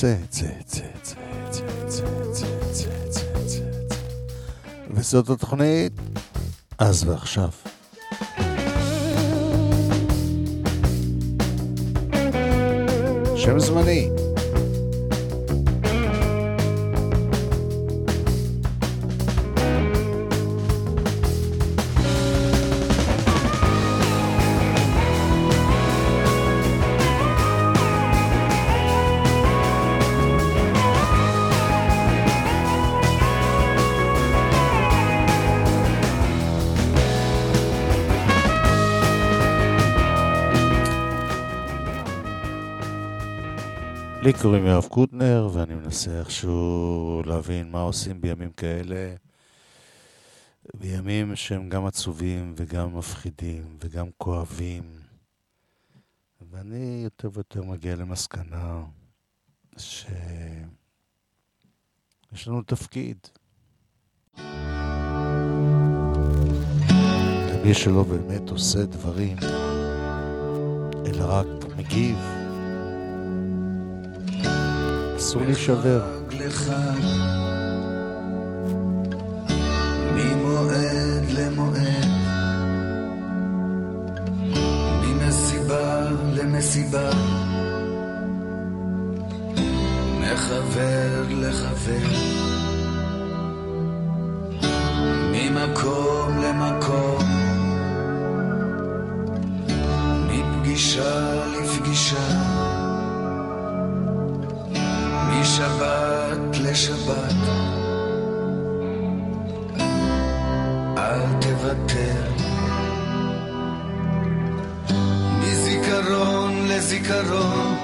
צא, צא, צא, צא, צא, צא, צא, צא, צא, צא. וזאת התוכנית אז ועכשיו. שם זמני. לי קוראים יואב קוטנר, ואני מנסה איכשהו להבין מה עושים בימים כאלה. בימים שהם גם עצובים וגם מפחידים וגם כואבים. ואני יותר ויותר מגיע למסקנה שיש לנו תפקיד. ומי שלא באמת עושה דברים, אלא רק מגיב, אסור להישבר. ממועד למועד, למסיבה, מחבר לחבר, ממקום למקום, לפגישה. משבת לשבת, אל תוותר. מזיכרון לזיכרון,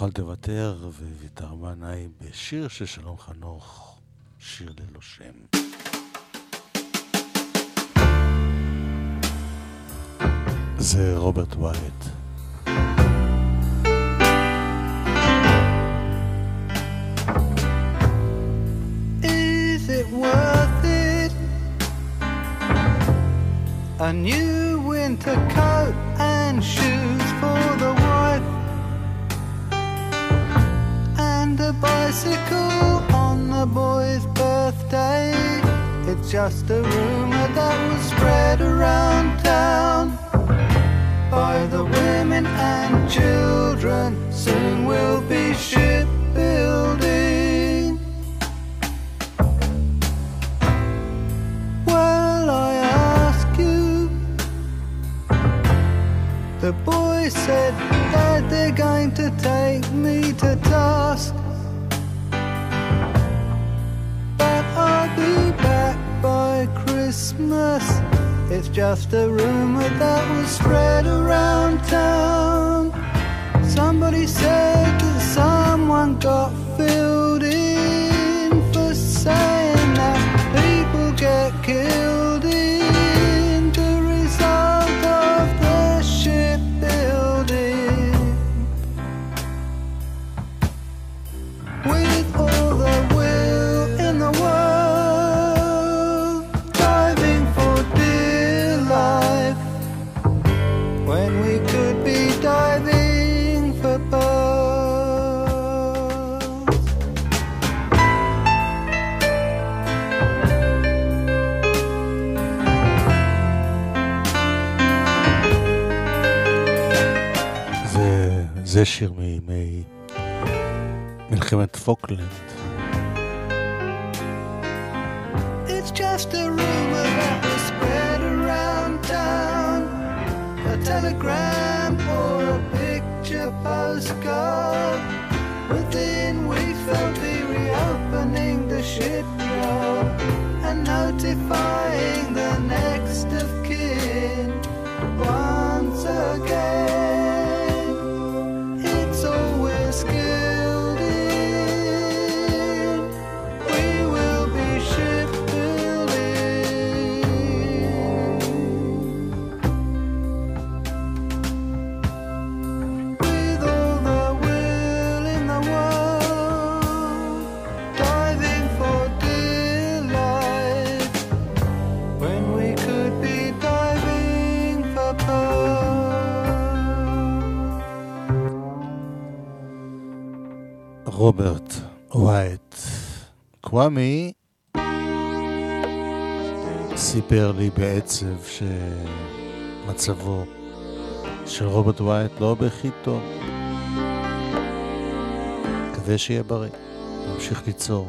אל תוותר, וויתר בנאי בשיר של שלום חנוך, שיר ללא שם. זה רוברט ווייט. A new winter coat and shoes for the bicycle on the boy's birthday. It's just a rumor that was spread around town by the women and children. Soon we'll be shipbuilding. Well, I ask you, the boy said that they're going to take me to task. Christmas. It's just a rumor that was spread around town. Somebody said that someone got filled Falkland. It's just a rumor that was spread around town, a telegram or a picture postcard. Within we felt the reopening the shipyard and notifying the next. רוברט ווייט. קוואמי סיפר לי בעצב שמצבו של רוברט ווייט לא בכי טוב. מקווה שיהיה בריא, נמשיך ליצור.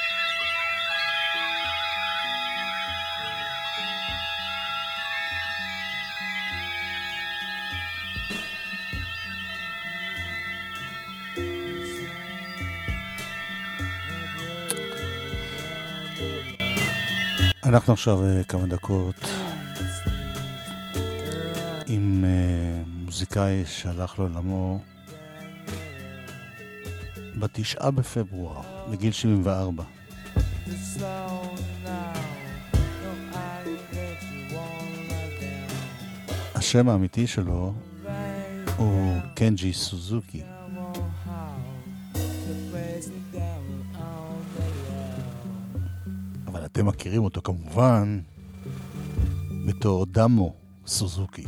אנחנו עכשיו אה, כמה דקות עם אה, מוזיקאי שהלך לעולמו בתשעה בפברואר, בגיל 74. השם האמיתי שלו הוא קנג'י סוזוקי. אתם מכירים אותו כמובן בתור דמו סוזוקי.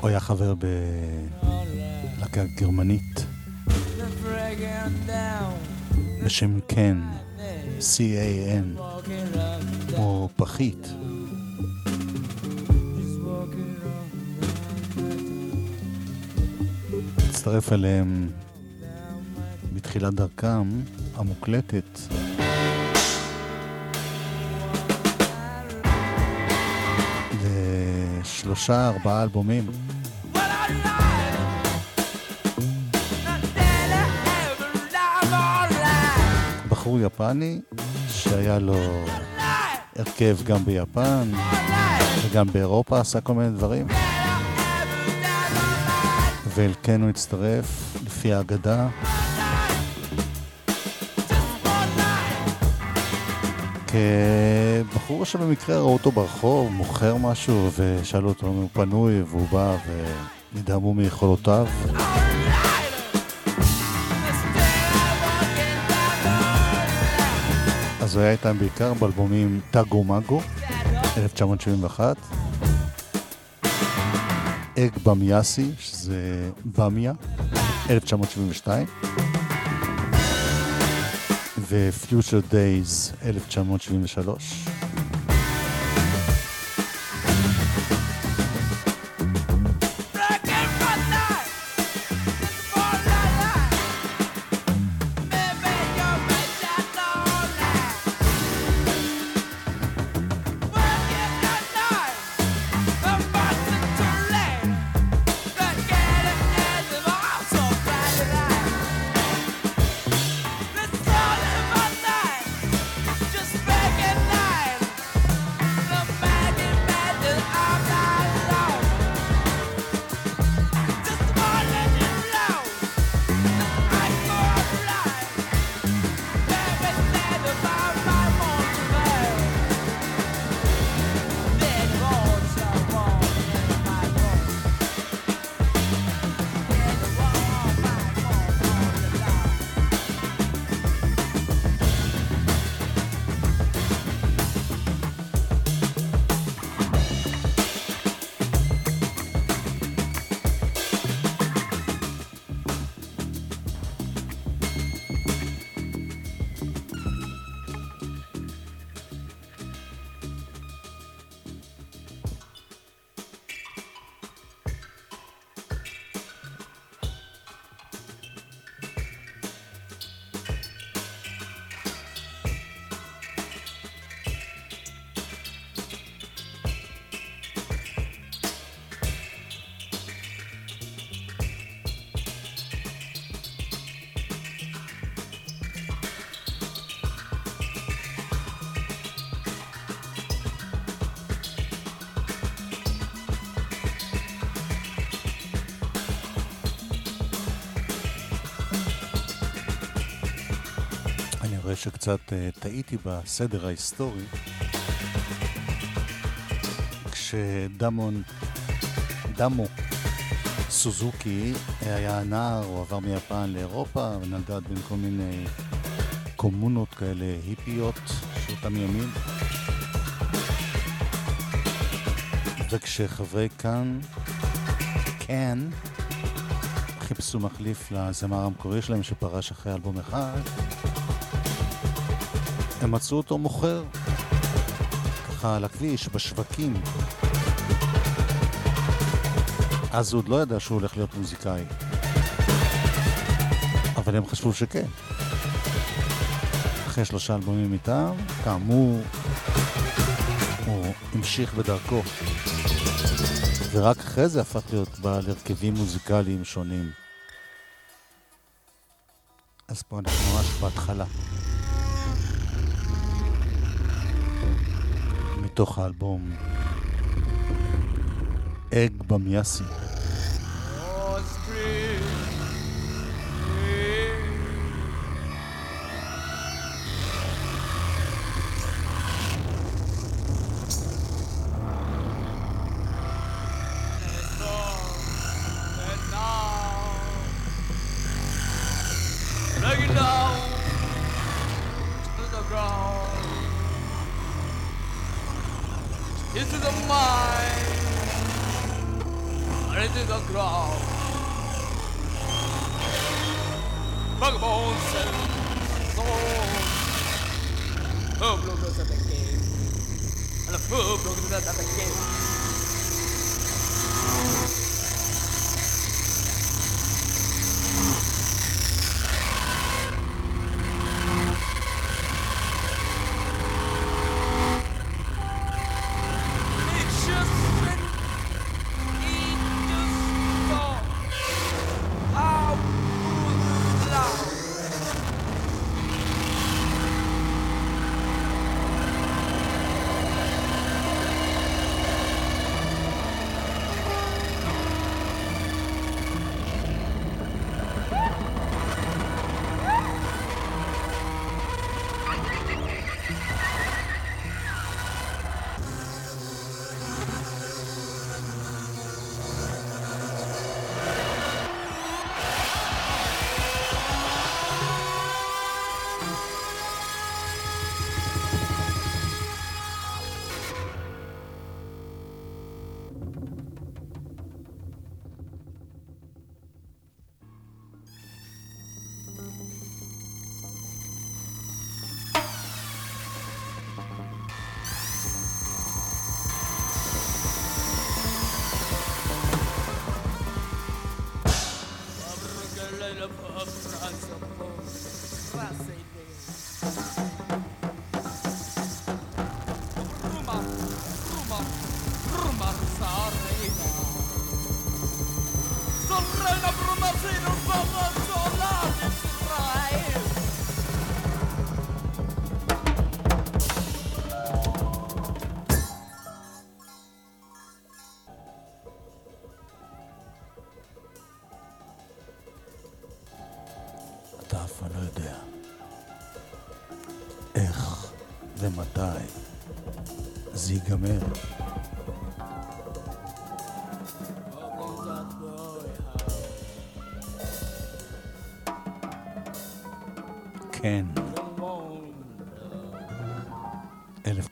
הוא היה חבר בלהקה גרמנית בשם קן, C-A-N, או פחית. הצטרף אליהם בתחילת דרכם המוקלטת לשלושה ארבעה אלבומים. בחור יפני שהיה לו הרכב גם ביפן וגם באירופה, עשה כל מיני דברים. ואל כן הוא הצטרף, לפי האגדה, כבחור שבמקרה ראו אותו ברחוב, מוכר משהו, ושאלו אותו אם הוא פנוי, והוא בא ונדהמו מיכולותיו. אז הוא היה איתם בעיקר באלבומים טאגו מגו, 1971, אג במיאסי, שזה במיה, 1972, ו-Future Days 1973. טעיתי בסדר ההיסטורי. כשדמון, דמו סוזוקי היה נער, הוא עבר מיפן לאירופה ונדד בין כל מיני קומונות כאלה היפיות של אותם ימים. וכשחברי כאן, כן, חיפשו מחליף לזמר המקורי שלהם שפרש אחרי אלבום אחד, הם מצאו אותו מוכר, ככה על הכביש, בשווקים. אז הוא עוד לא ידע שהוא הולך להיות מוזיקאי. אבל הם חשבו שכן. אחרי שלושה אלבומים איתם, כאמור, הוא המשיך בדרכו. ורק אחרי זה הפך להיות בעל הרכבים מוזיקליים שונים. אז פה אנחנו ממש בהתחלה. מתוך האלבום אג במיאסי. O programa tá pequeno.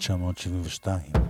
Chamam-te Wittgenstein.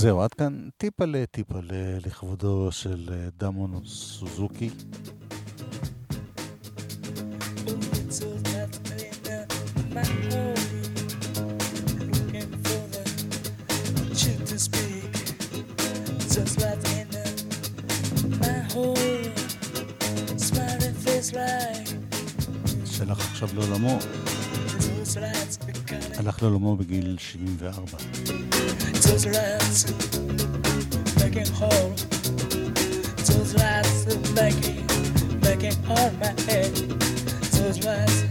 זהו, עד כאן טיפה טיפלה לכבודו של אה, דמון סוזוקי. שלח עכשיו לעולמו, הלך לעולמו בגיל 74. Those rats making hole. Those rats making making all my head. Those rats.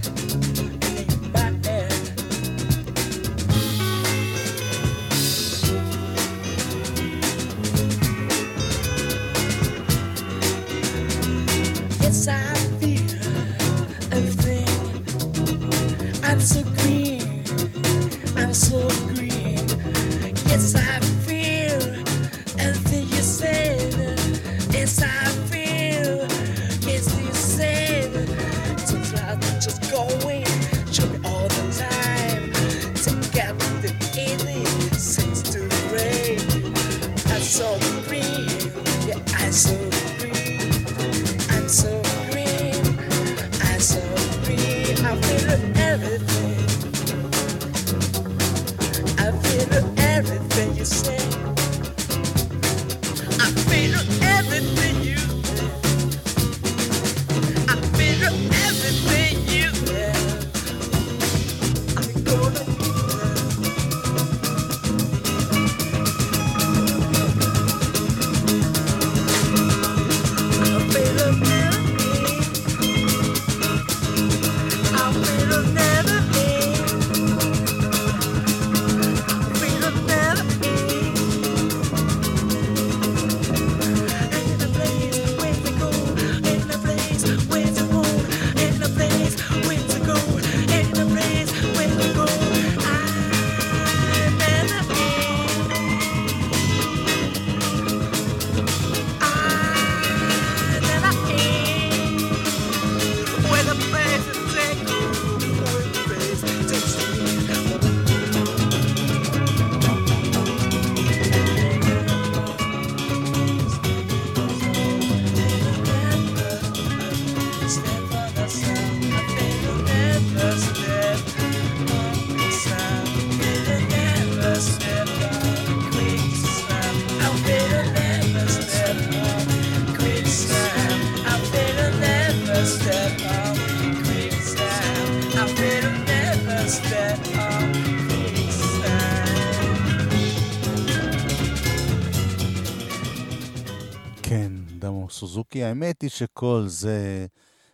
האמת היא שכל זה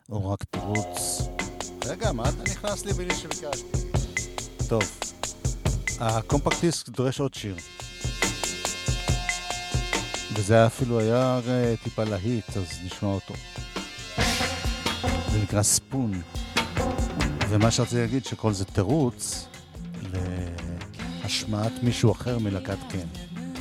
הוא רק תירוץ. רגע, מה אתה נכנס לי בלי שביקשתי? טוב, הקומפקט דיסק דורש עוד שיר. וזה אפילו היה אה, טיפה להיט, אז נשמע אותו. זה נקרא ספון. ומה שרציתי להגיד שכל זה תירוץ להשמעת מישהו אחר מלהקת קן.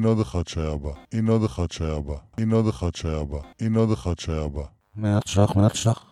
הנה עוד אחד שהיה בה, הנה עוד אחד שהיה בה, הנה עוד אחד שהיה בה, הנה עוד אחד שהיה בה. מעט שח, מעט שח.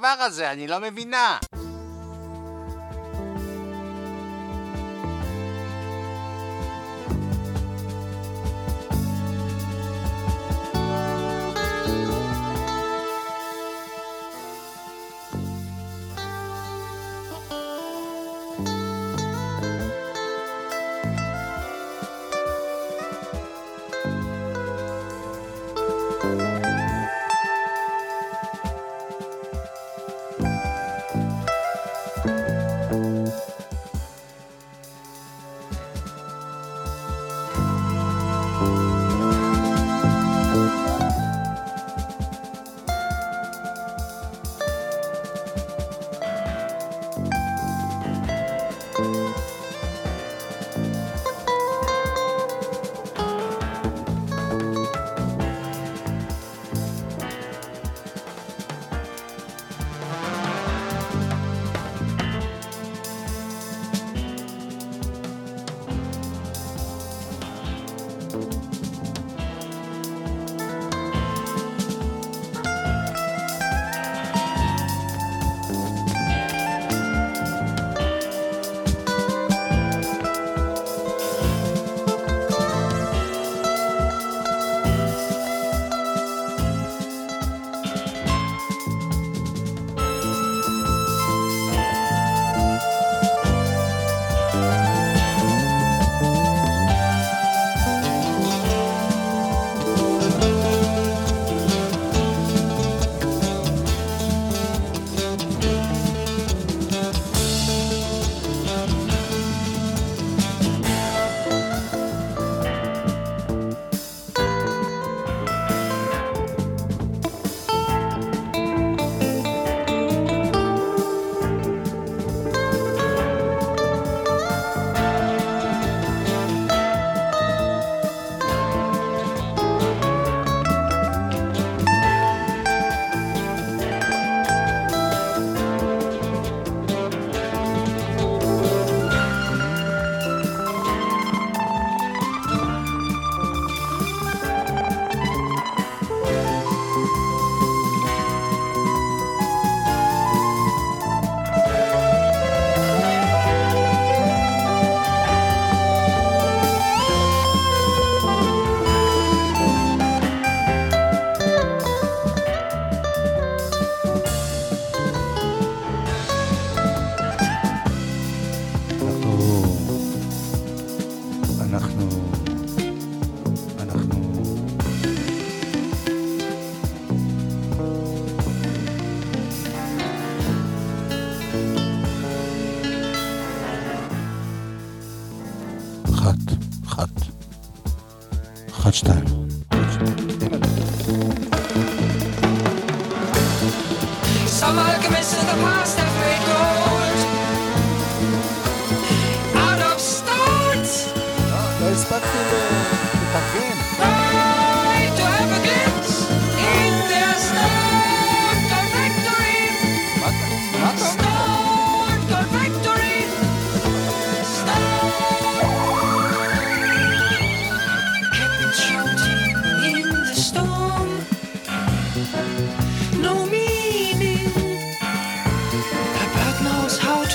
הדבר הזה? אני לא מבינה.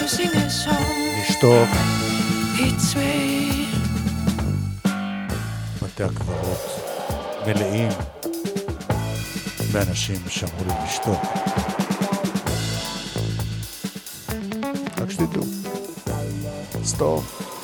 לשתוק. בתי הקברות מלאים באנשים שאמרו לי לשתוק. רק שתדעו. סטופ.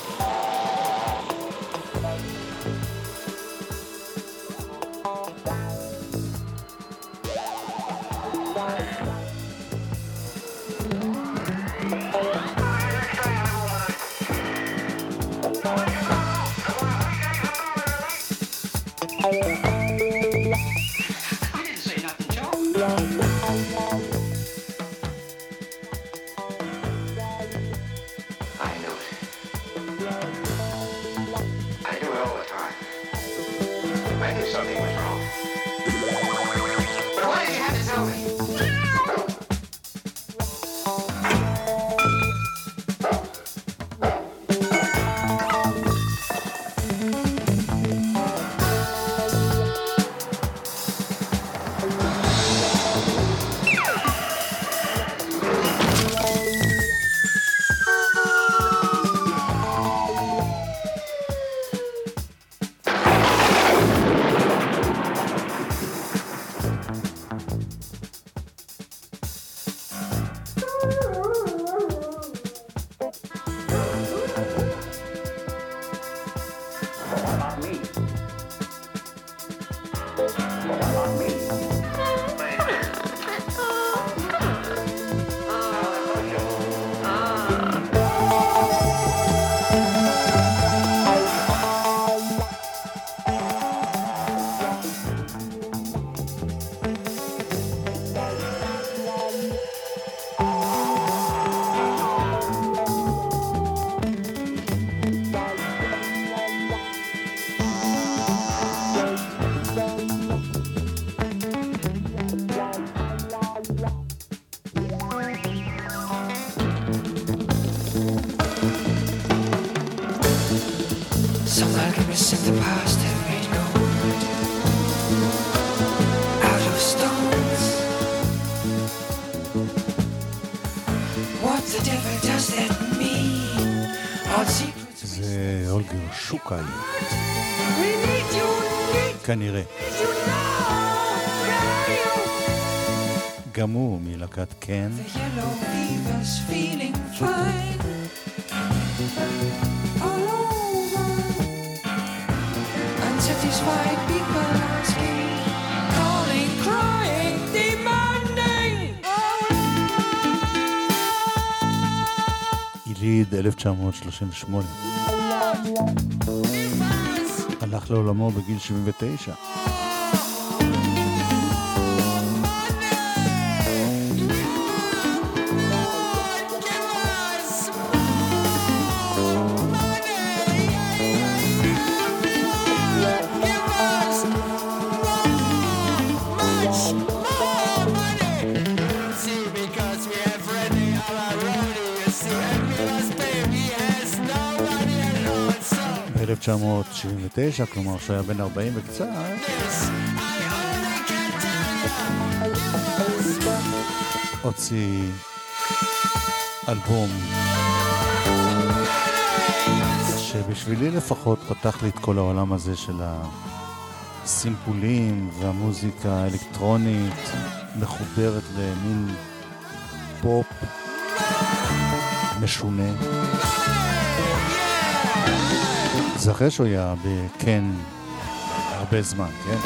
1938. הלך לעולמו בגיל 79. ב-1979, כלומר שהיה בן 40 וקצת, הוציא אלבום שבשבילי לפחות פתח לי את כל העולם הזה של הסימפולים והמוזיקה האלקטרונית מחוברת למין פופ משונה. זה אחרי שהוא היה בקן הרבה זמן, כן?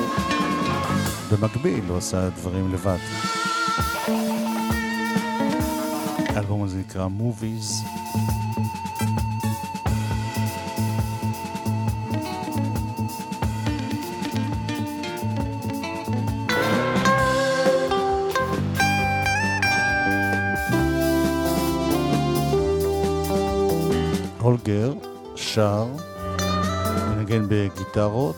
במקביל הוא עשה דברים לבד. האלבום הזה נקרא Movies. הולגר שר מנגן בגיטרות,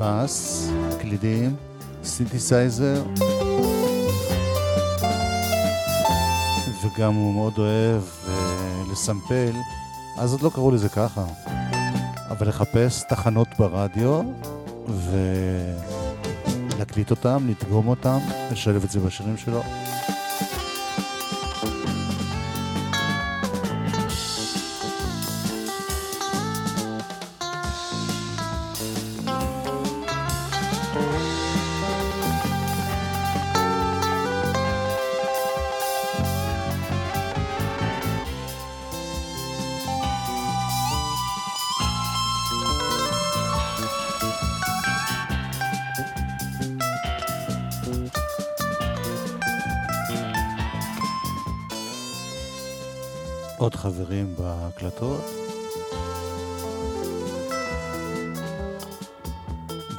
בס, קלידים, סינתסייזר, וגם הוא מאוד אוהב אה, לסמפל, אז עוד לא קראו לזה ככה, אבל לחפש תחנות ברדיו ולהקליט אותם, לדגום אותם, לשלב את זה בשירים שלו.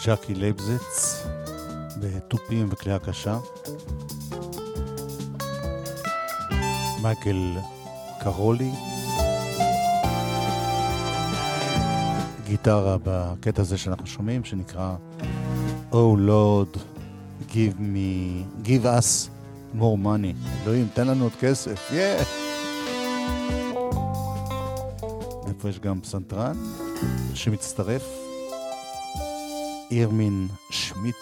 ג'קי לייבזץ בתופים וכלייה קשה. מייקל קרולי. גיטרה בקטע הזה שאנחנו שומעים, שנקרא Oh Lord, give me, give us more money. אלוהים, תן לנו עוד כסף, yeah! איפה יש גם פסנתרן שמצטרף, Irmin Schmidt.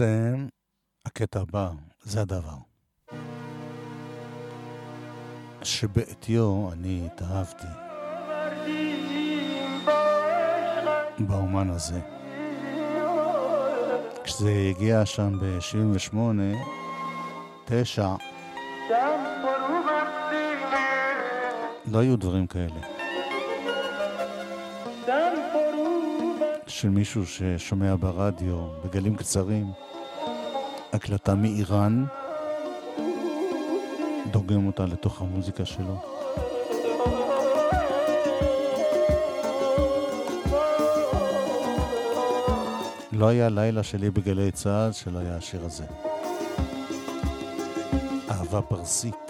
בעצם, הקטע הבא, זה הדבר. שבעטיו אני התאהבתי. באומן הזה. כשזה הגיע שם ב-78, תשע, לא היו דברים כאלה. של מישהו ששומע ברדיו בגלים קצרים, הקלטה מאיראן, דוגם אותה לתוך המוזיקה שלו. לא היה לילה שלי בגלי צה"ל שלא היה השיר הזה. אהבה פרסית.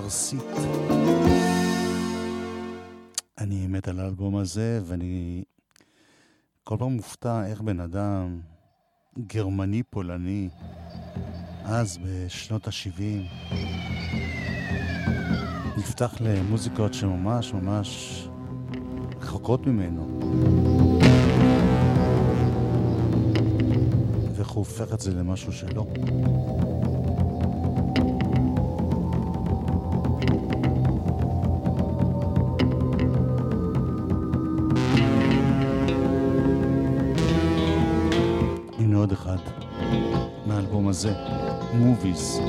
פרסית. אני מת על האלבום הזה, ואני כל פעם מופתע איך בן אדם גרמני-פולני, אז בשנות ה-70, נפתח למוזיקות שממש ממש רחוקות ממנו. ואיך הוא הופך את זה למשהו שלא. Movies.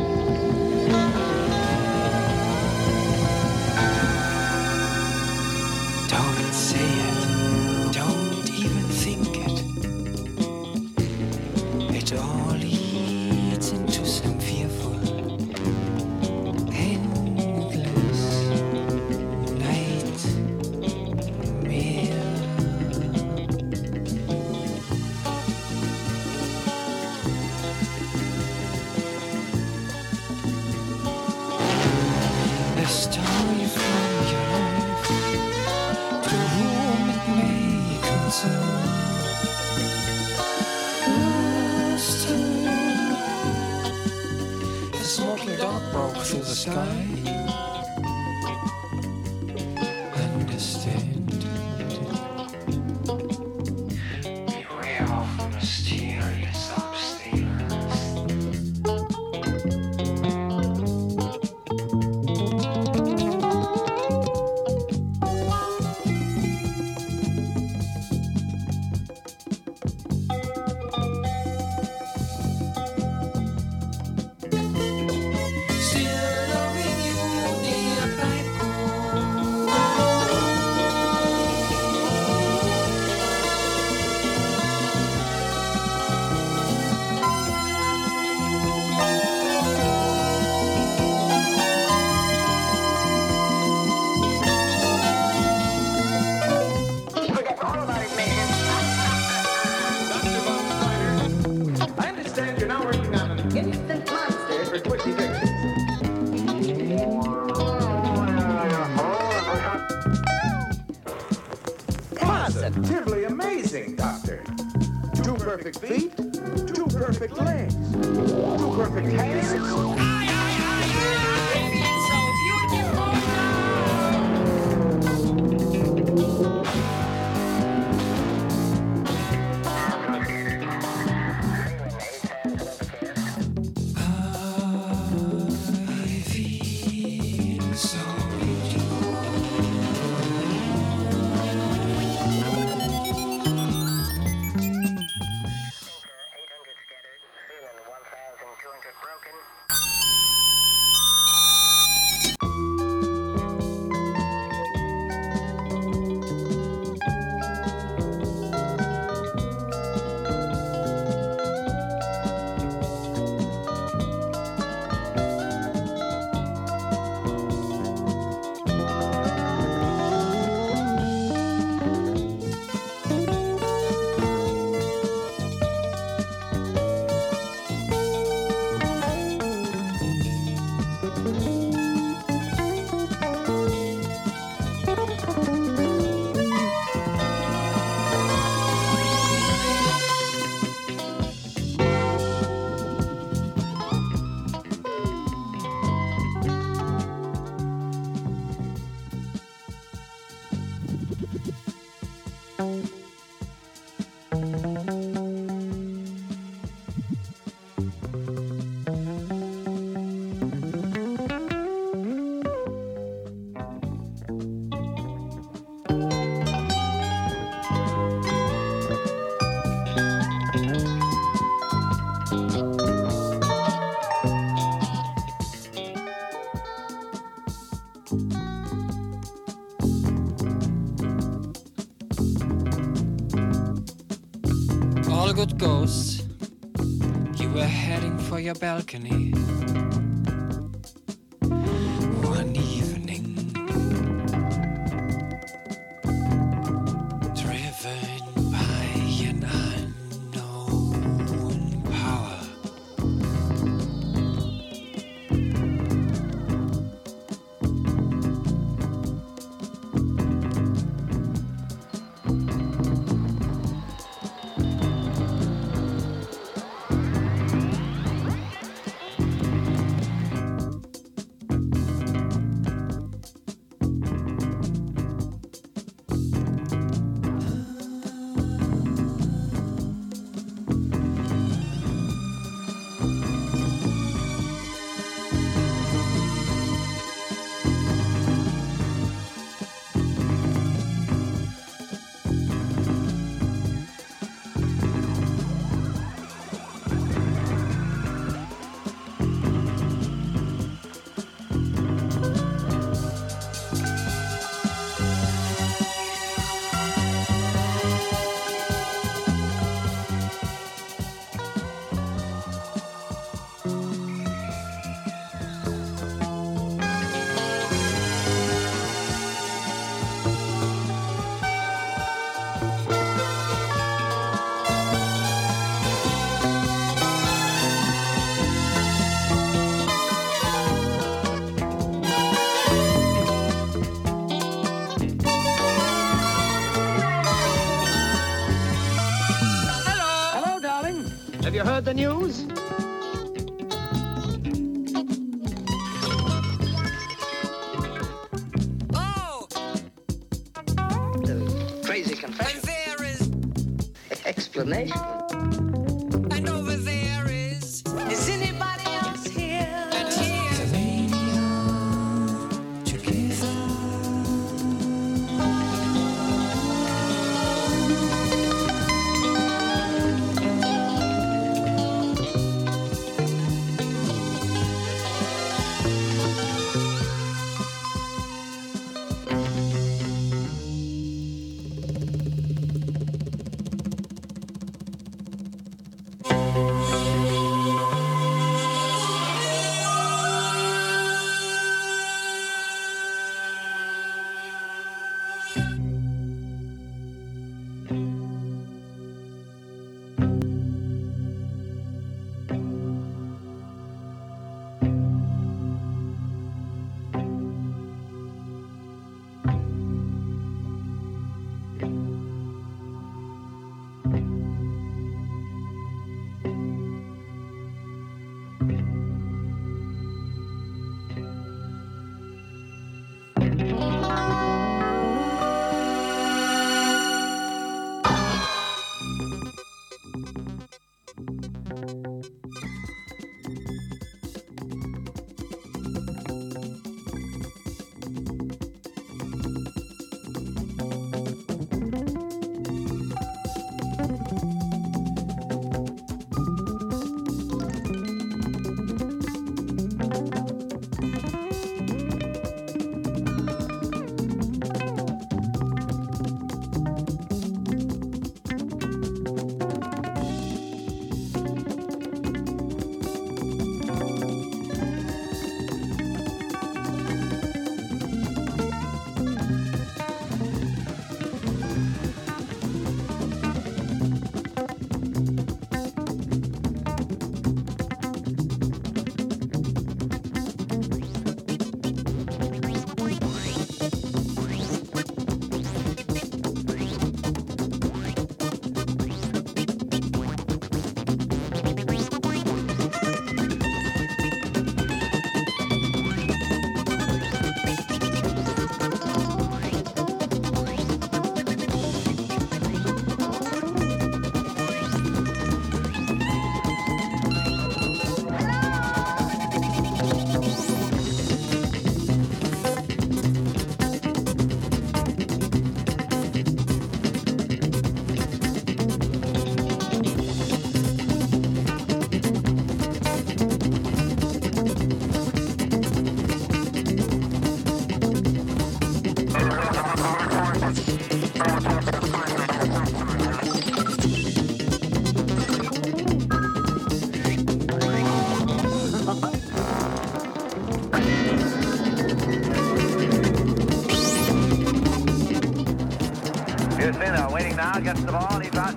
All good. You were heading for your balcony.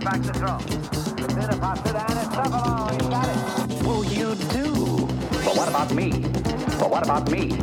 Back to throw. Busina pops it, and it's. He's got it. Well, you do. But what about me? But what about me?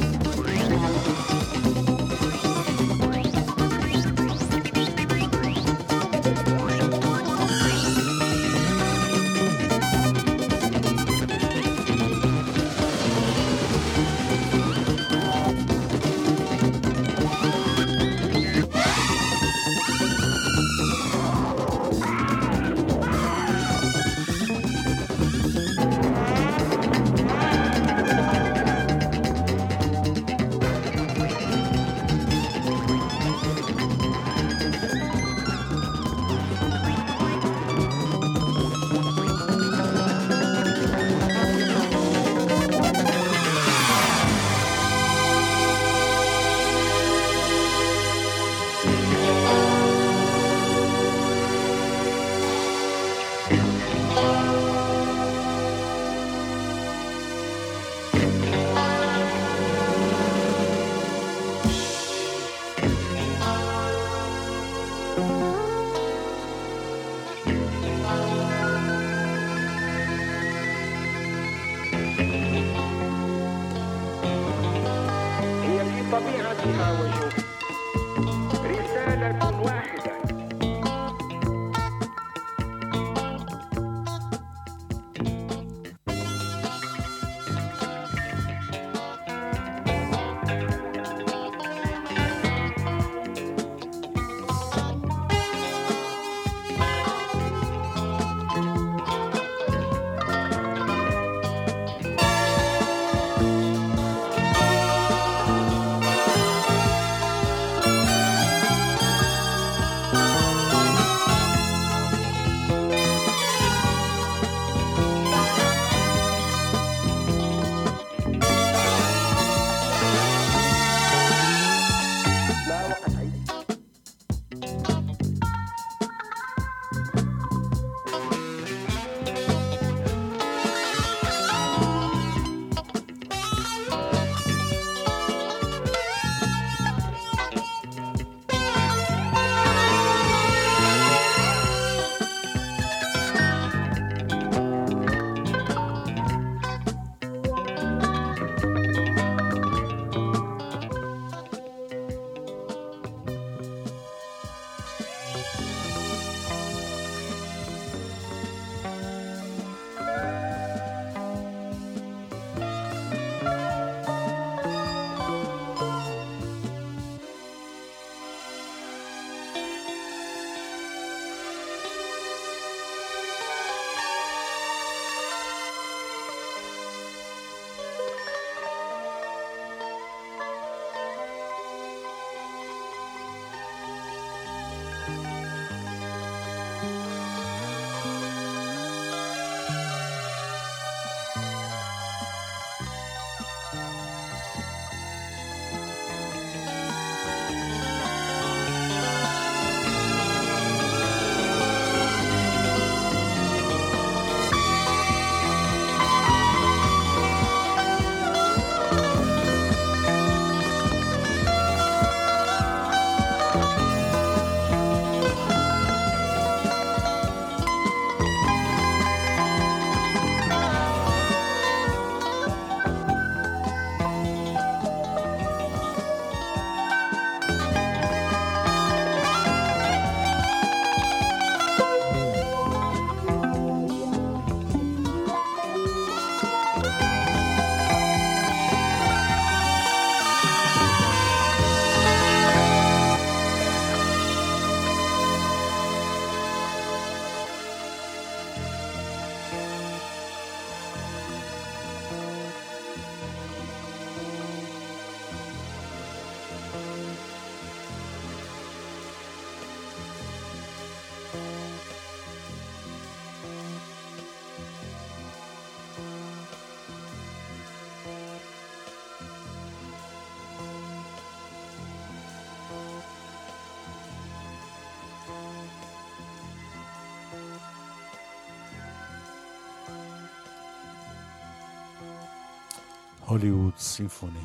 הוליווד סימפוני.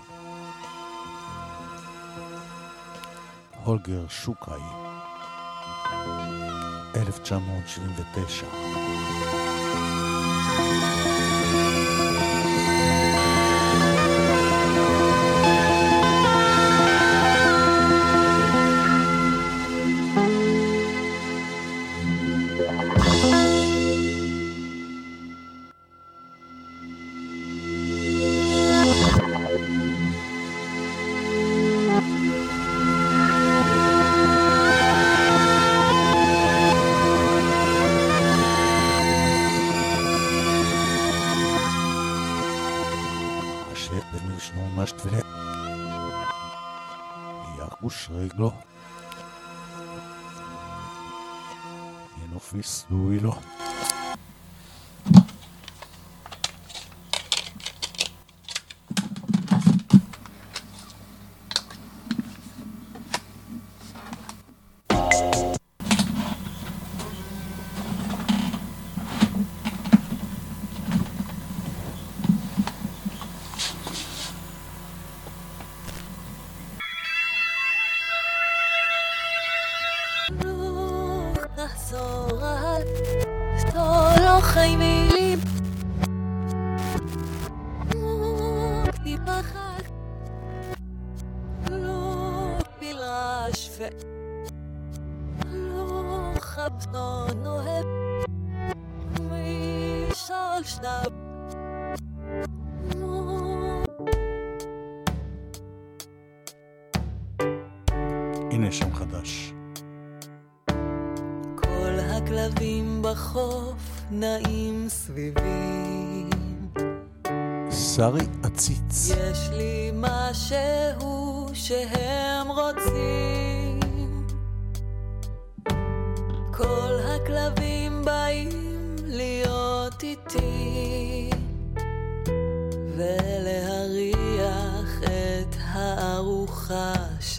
הולגר שוקאי. 1979.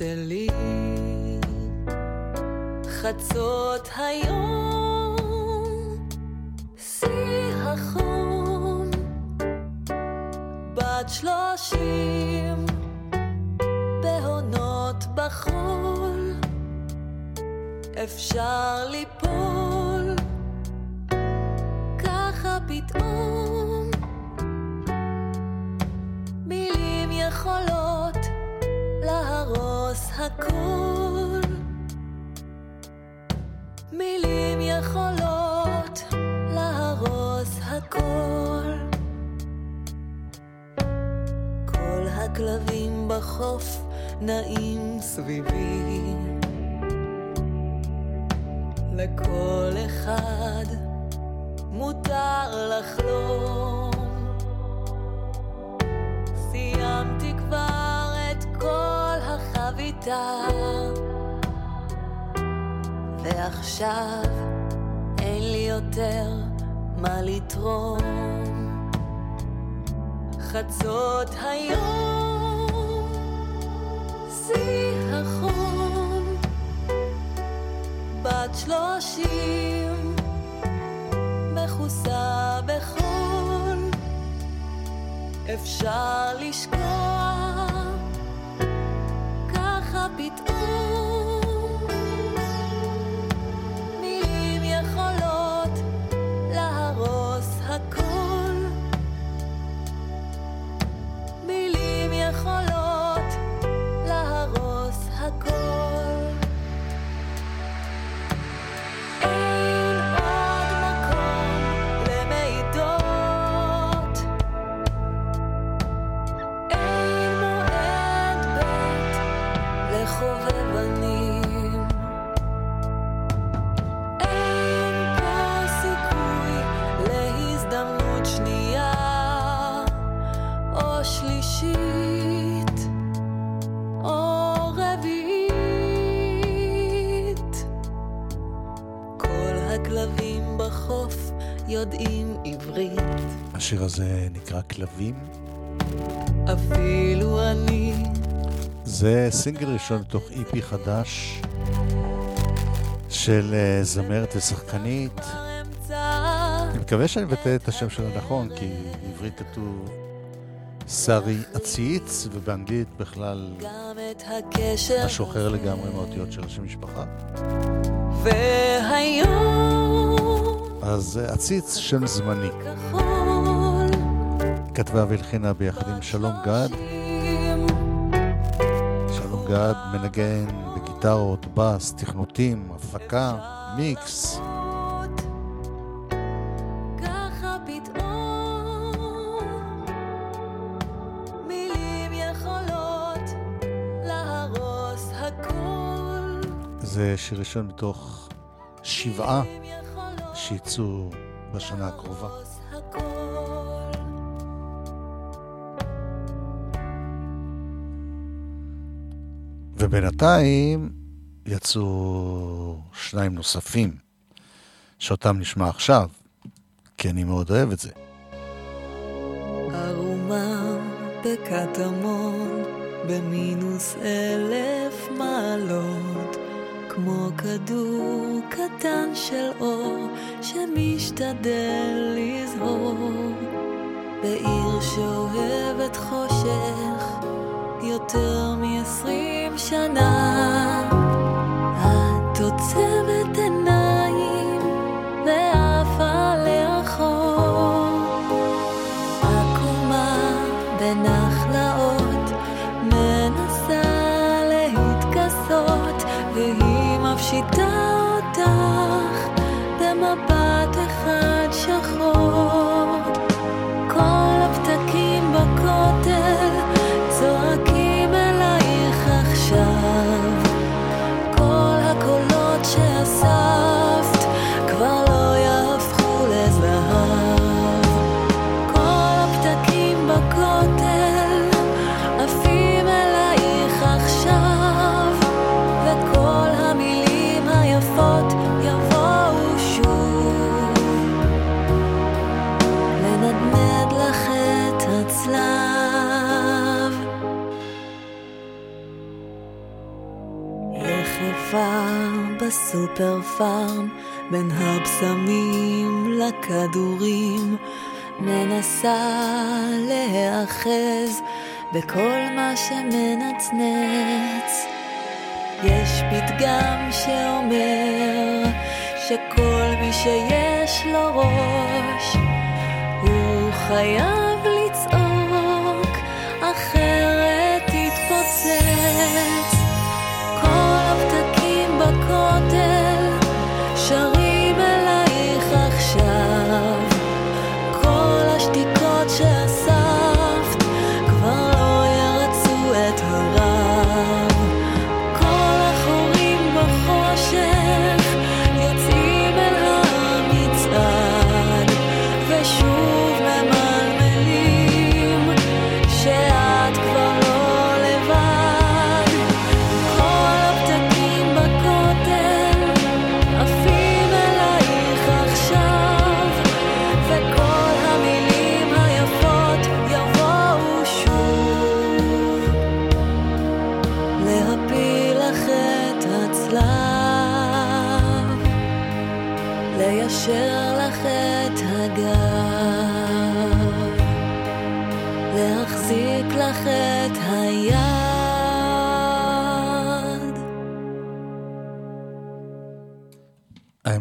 שלי. חצות היום ועכשיו אין לי יותר מה לתרום. חצות היום שיא החום. בת שלושים מכוסה בחול אפשר לשקוע ככה פתאום השיר הזה נקרא כלבים. אפילו אני זה סינגל ראשון מתוך איפי חדש של אה, זמרת ושחקנית. אני מקווה שאני מבטא את השם שלה נכון, כי בעברית כתוב שרי עציץ, ובאנגלית בכלל משהו אחר לגמרי מהאותיות של השם משפחה. והיום אז אה, עציץ שם זמני. כתבה והלחינה ביחד עם שלום גד. שלום גד מנגן בגיטרות, בס, תכנותים, הפקה, מיקס. זה שיר ראשון מתוך שבעה שיצאו בשנה הקרובה. ובינתיים יצאו שניים נוספים, שאותם נשמע עכשיו, כי אני מאוד אוהב את זה. ערומה בקטמון במינוס אלף מעלות כמו כדור קטן של אור שמשתדל לזהור בעיר שאוהבת חושך יותר מעשרים שנה. את עוצמת פארם בין הבשמים לכדורים. מנסה להיאחז בכל מה שמנצנץ. יש פתגם שאומר שכל מי שיש לו ראש הוא חייב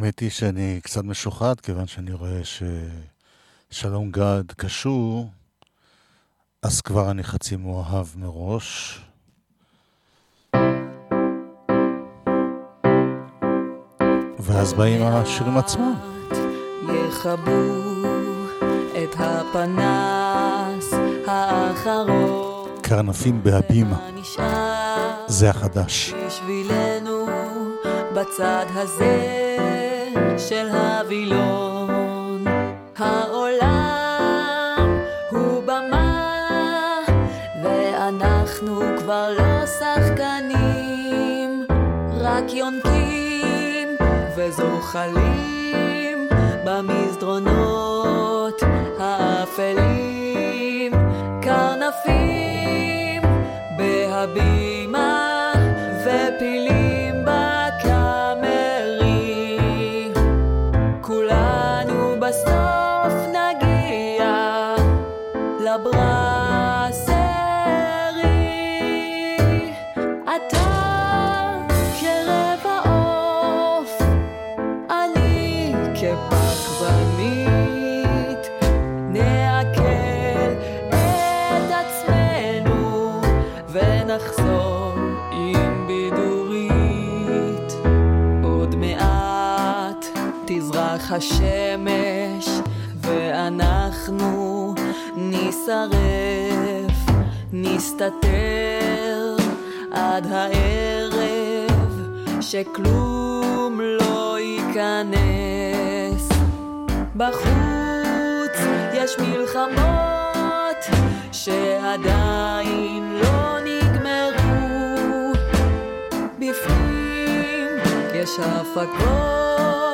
האמת היא שאני קצת משוחד, כיוון שאני רואה ששלום גד קשור, אז כבר אני חצי מאוהב מראש. ואז באים השירים עצמם. יכבו את הפנס האחרון קרנפים בהבימה, זה החדש. בשבילנו בצד הזה של הווילון. העולם הוא במה ואנחנו כבר לא שחקנים. רק יונקים וזוחלים במסדרונות האפלים. קרנפים בהבימה ופילים השמש ואנחנו נשרף, נסתתר עד הערב שכלום לא ייכנס. בחוץ יש מלחמות שעדיין לא נגמרו. בפנים יש הפקות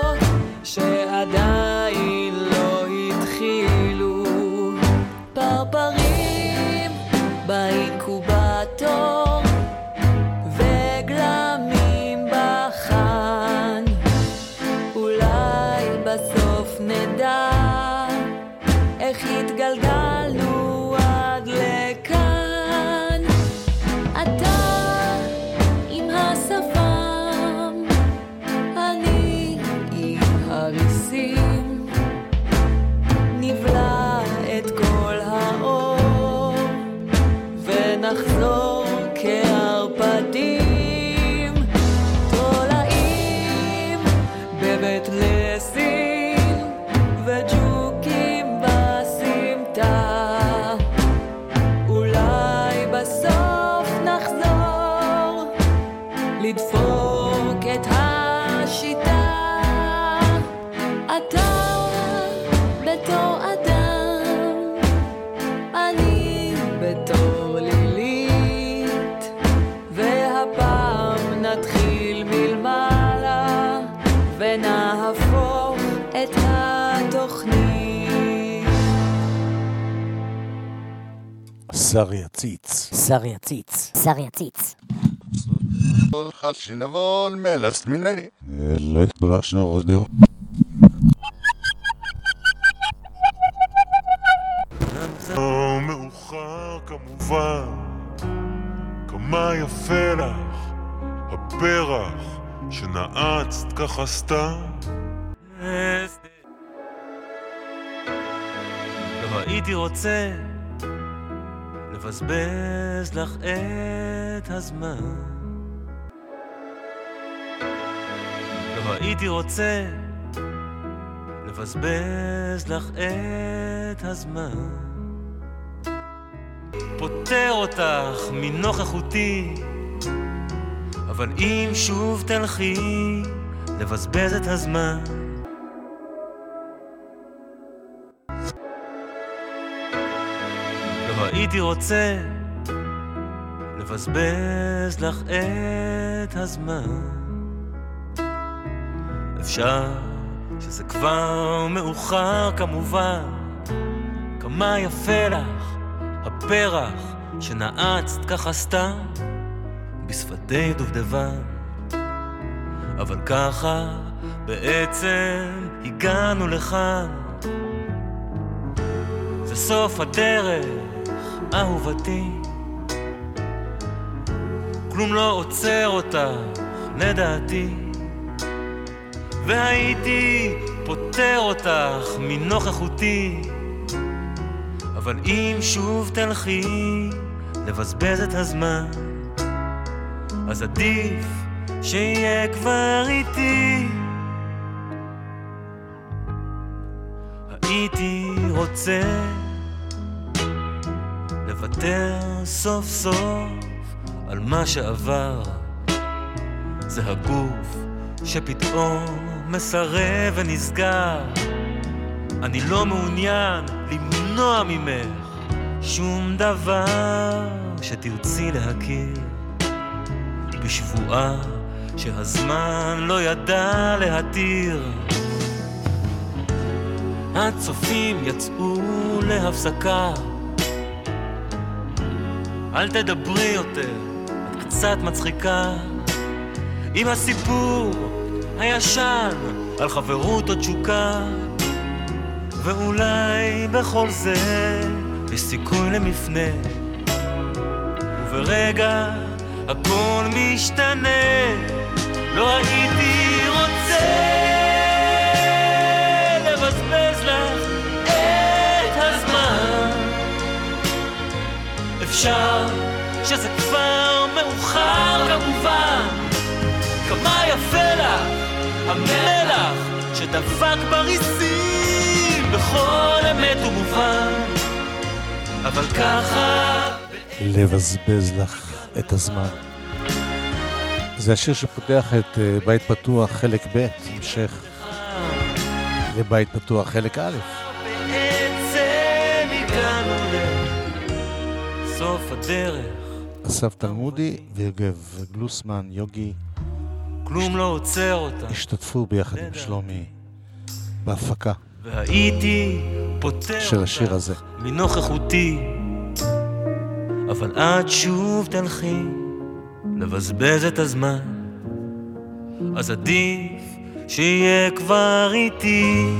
שר יציץ. שר יציץ. שר יציץ. שנבוא מלס מיני. לא התבלשנו עוד. לא מאוחר כמובן, כמה יפה לך הפרח שנעצת ככה סתם. לא הייתי רוצה לבזבז לך את הזמן. לא הייתי רוצה לבזבז לך את הזמן. פוטר אותך מנוכחותי, אבל אם שוב תלכי לבזבז את הזמן. הייתי רוצה לבזבז לך את הזמן. אפשר שזה כבר מאוחר כמובן, כמה יפה לך הפרח שנעצת ככה סתם בשפתי דובדבן. אבל ככה בעצם הגענו לכאן. זה סוף הדרך, אהובתי. כלום לא עוצר אותך, לדעתי. והייתי פוטר אותך מנוכחותי. אבל אם שוב תלכי לבזבז את הזמן, אז עדיף שיהיה כבר איתי. הייתי רוצה לוותר סוף סוף על מה שעבר. זה הגוף שפתאום מסרב ונסגר. אני לא מעוניין למנוע ממך שום דבר שתרצי להכיר. בשבועה שהזמן לא ידע להתיר. הצופים יצאו להפסקה. אל תדברי יותר, את קצת מצחיקה. עם הסיפור הישן על חברות או תשוקה. ואולי בכל זה יש סיכוי למפנה. וברגע הכל משתנה, לא הייתי רוצה אפשר שזה כבר מאוחר כמובן, כמה יפה לך ודבק בריסים בכל אמת ומובן. אבל ככה... לבזבז לך את הזמן. זה השיר שפותח את אה, בית פתוח חלק ב', המשך לבית פתוח חלק א'. לסוף הדרך. אסף תלמודי ויוגב גלוסמן, יוגי, כלום לא עוצר אותה. השתתפו ביחד עם שלומי בהפקה והייתי פותר של השיר הזה. מנוכחותי, אבל את שוב תלכי לבזבז את הזמן, אז עדיף שיהיה כבר איתי.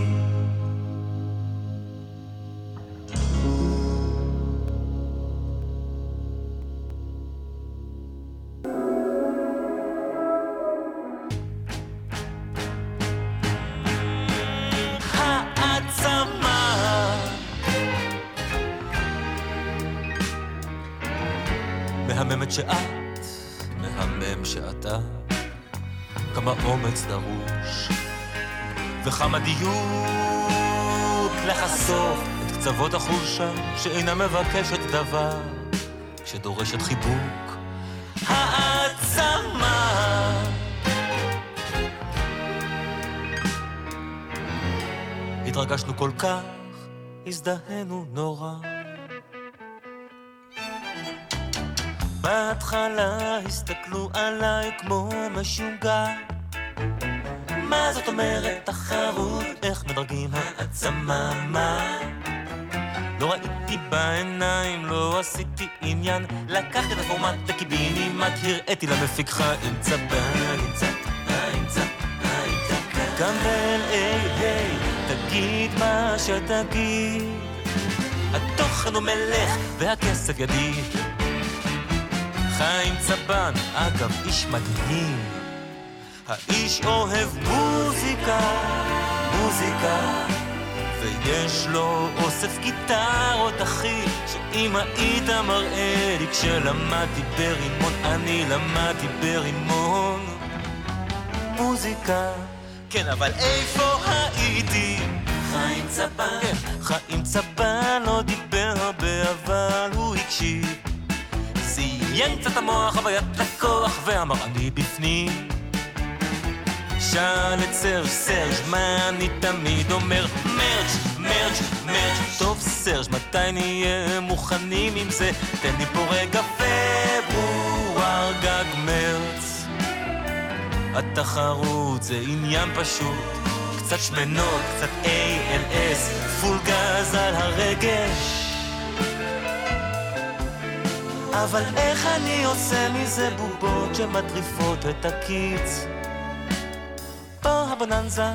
מבקשת דבר, שדורשת חיבוק. העצמה התרגשנו כל כך, הזדהינו נורא. בהתחלה הסתכלו עליי כמו משוגע. מה זאת אומרת תחרות? איך מדרגים העצמה? מה? לא ראיתי בעיניים, לא עשיתי עניין. לקחתי את הפורמט לקיבינימט, הראיתי למפיק עם צבן, עם צבן. גם ב-LA, תגיד מה שתגיד. התוכן הוא מלך והכסף ידיד. חיים צבן, אגב, איש מדהים. האיש אוהב מוזיקה, מוזיקה, ויש לו אוסף גיטרות, אחי, שאם היית מראה לי כשלמדתי ברימון, אני למדתי ברימון. מוזיקה, כן, אבל איפה הייתי? חיים צבן, כן, חיים צבן לא דיבר הרבה, אבל הוא הקשיב. זיין קצת המוח, חוויית לקוח, ואמר אני בפנים. שאל את סרג' סרג', מה אני תמיד אומר? מרג', מרג', מרג', טוב סרג', מתי נהיה מוכנים עם זה? תן לי פה רגע פברואר, גג מרץ. התחרות זה עניין פשוט, קצת שמנות, קצת ALS, פול גז על הרגש. אבל איך אני עושה מזה בובות שמטריפות את הקיץ? הבוננזה,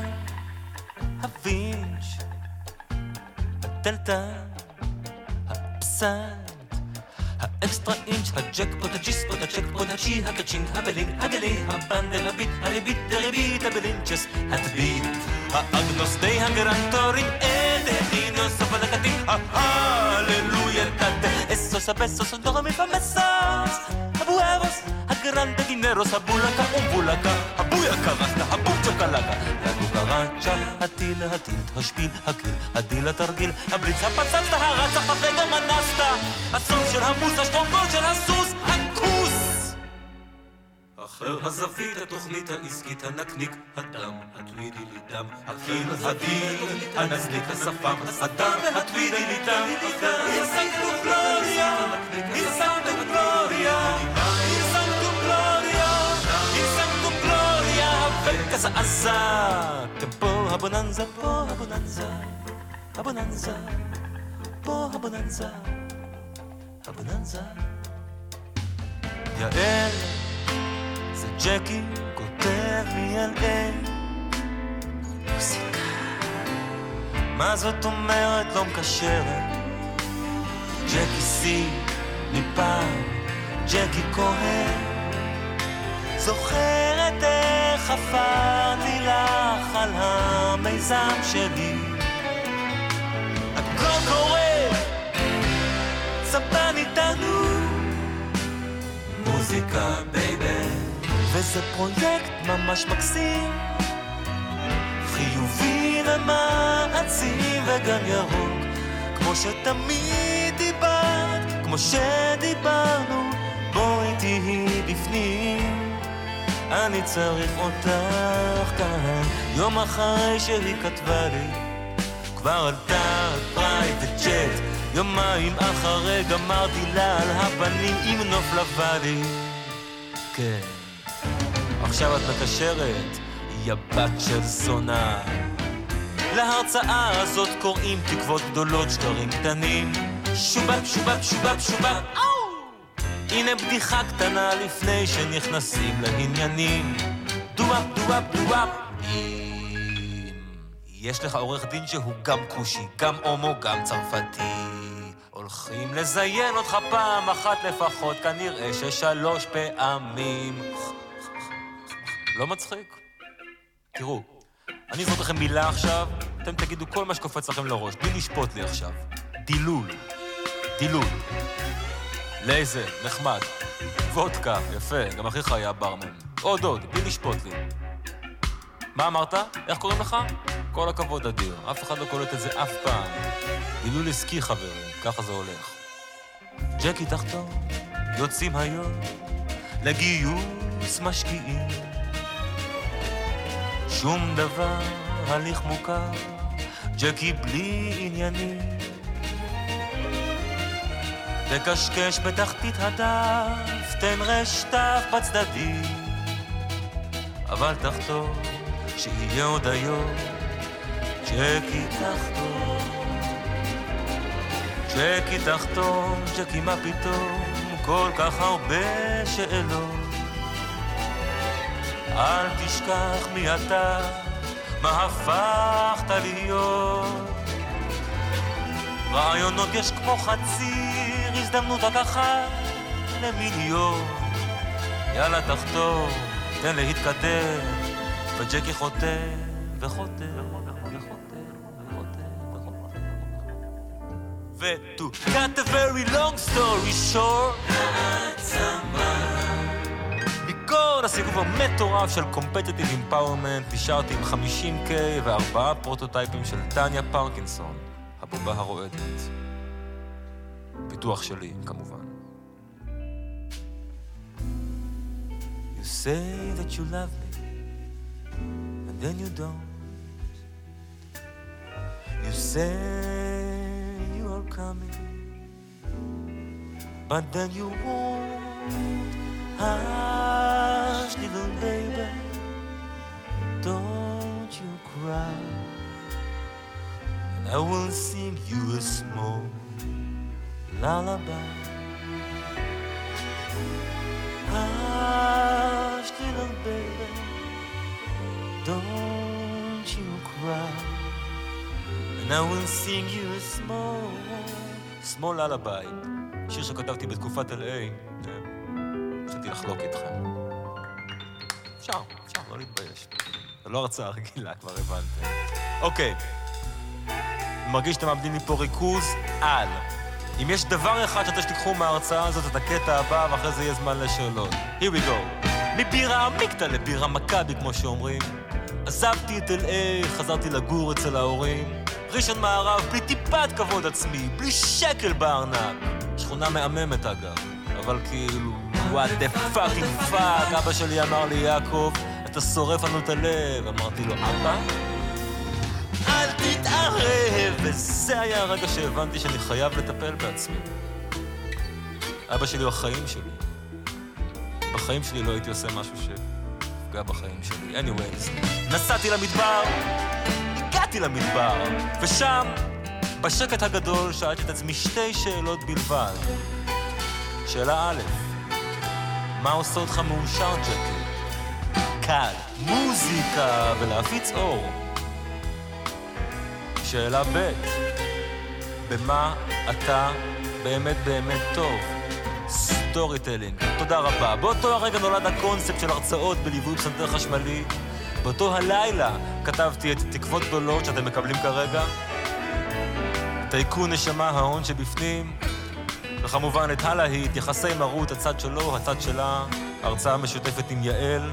הווינץ', הדלתא, הפסד, האקסטרה אינץ', הג'קפוט, הג'יספוט, הצ'קפוט, הג'י, הקצ'ינג, הבלינג, הגלי, הבנדל, הביט, הריבית, הריבית, הבלינצ'ס, הטביט, האגנוס די הגרנטורים, אלה אינוס, הפלקטים, ההללויה, תתה, אסוס, הבסוס, דורה מפמסוס, הגרנדה דינרוס, הבולקה אומבולקה, הבויקה רסטה, הבום צ'וקלקה, הגוגרצ'ה, הטיל, הטיל, השפיל, הגיל, הדיל, התרגיל, הבליץ, הפצצת, הרץ, הפפגה, מנסת, הסוף של המוס, השטרונגול של הסוס, הכוס! אחר הזווית, התוכנית העסקית, הנקניק, הדם, הטווידי לי דם, הקיל, הדיל, הנזליק, השפם, הדם, הטווידי לי דם, איסנקטו גלוריה, איסנקטו גלוריה, גלוריה, וכזה עזתם פה הבוננזה, פה הבוננזה, הבוננזה, פה הבוננזה, הבוננזה. יעל זה ג'קי כותב מ-LA מוזיקה מה זאת אומרת לא מקשרת? ג'קי סי מפעם ג'קי כהן זוכרת איך חפרתי לך על המיזם שלי. הכל קורה סבן איתנו. מוזיקה baby. וזה פרויקט ממש מקסים. חיובי וגן ירוק, כמו שתמיד דיברת, כמו שדיברנו, בואי תהיי בפנים. אני צריך אותך כאן, יום אחרי שהיא כתבה לי, כבר עלתה private jet, יומיים אחרי גמרתי לה על הפנים עם נוף לוואדי. כן, עכשיו את מקשרת, יא בת של זונה. להרצאה הזאת קוראים תקוות גדולות, שקרים קטנים. שובב, שובב, שובב, שובב! הנה בדיחה קטנה לפני שנכנסים לעניינים. דואב, דואב. אם יש לך עורך דין שהוא גם כושי, גם הומו, גם צרפתי. הולכים לזיין אותך פעם אחת לפחות, כנראה ששלוש פעמים. לא מצחיק? תראו, אני אזרוק לכם מילה עכשיו, אתם תגידו כל מה שקופץ לכם לראש, בלי לשפוט לי עכשיו. דילול. דילול. לייזר, נחמד. וודקה, יפה, גם אחיך היה ברמן. עוד עוד, בלי לשפוט לי. מה אמרת? איך קוראים לך? כל הכבוד אדיר, אף אחד לא קולט את זה אף פעם. דילול עסקי חברים, ככה זה הולך. ג'קי תחתום, יוצאים היום לגיוס משקיעים. שום דבר, הליך מוכר, ג'קי בלי עניינים. תקשקש בתחתית הדף, תן רשתף בצדדים. אבל תחתום, שיהיה עוד היום, ג'קי תחתום. ג'קי תחתום, ג'קי מה פתאום, כל כך הרבה שאלות. אל תשכח מי אתה, מה הפכת להיות. רעיונות יש כמו חציר, הזדמנות רק אחת למיליון. יאללה תחתור, תן להתקדם, וג'קי חותם וחותם ו-to cut a very long story short מכל הסיבוב המטורף של Competitive Empowerment נשארתי עם 50K וארבעה פרוטוטייפים של טניה פרקינסון, הבובה הרועדת. פיתוח שלי, כמובן. You say that you love me, and then you don't. You say you are coming, but then you won't. Hush, little baby, don't you cry. And I will sing you a small Lullaby. Hush, little baby, don't you cry. And I will sing you a small, small lullaby. שיר שכתבתי בתקופת LA. רציתי לחלוק איתכם. אפשר, אפשר, לא להתבייש. זו לא הרצאה רגילה, כבר הבנתם. אוקיי. מרגיש שאתם מאבדים לי פה ריכוז? על. אם יש דבר אחד שאתה שתיקחו מההרצאה הזאת, את הקטע הבא, ואחרי זה יהיה זמן לשאלות. Here we go. מבירה עמיקתא לבירה מכבי, כמו שאומרים. עזבתי את LA, חזרתי לגור אצל ההורים. ראשון מערב, בלי טיפת כבוד עצמי, בלי שקל בארנק. שכונה מהממת אגב, אבל כאילו, what the fucking fuck, אבא שלי אמר לי, יעקב, אתה שורף לנו את הלב. אמרתי לו, אבא? אל תתערב! וזה היה הרגע שהבנתי שאני חייב לטפל בעצמי. אבא שלי הוא החיים שלי. בחיים שלי לא הייתי עושה משהו שיפגע בחיים שלי. anyways, נסעתי למדבר, הגעתי למדבר, ושם, בשקט הגדול, שאלתי את עצמי שתי שאלות בלבד. שאלה א', מה עושה אותך מאושר, ג'קי? קל, מוזיקה ולהפיץ אור. שאלה ב', במה אתה באמת באמת טוב? storytelling. תודה רבה. באותו הרגע נולד הקונספט של הרצאות בליווי פסנתר חשמלי. באותו הלילה כתבתי את תקוות גדולות שאתם מקבלים כרגע. טייקון נשמה, ההון שבפנים. וכמובן את הלהיט, יחסי מרות, הצד שלו, הצד שלה, הרצאה משותפת עם יעל.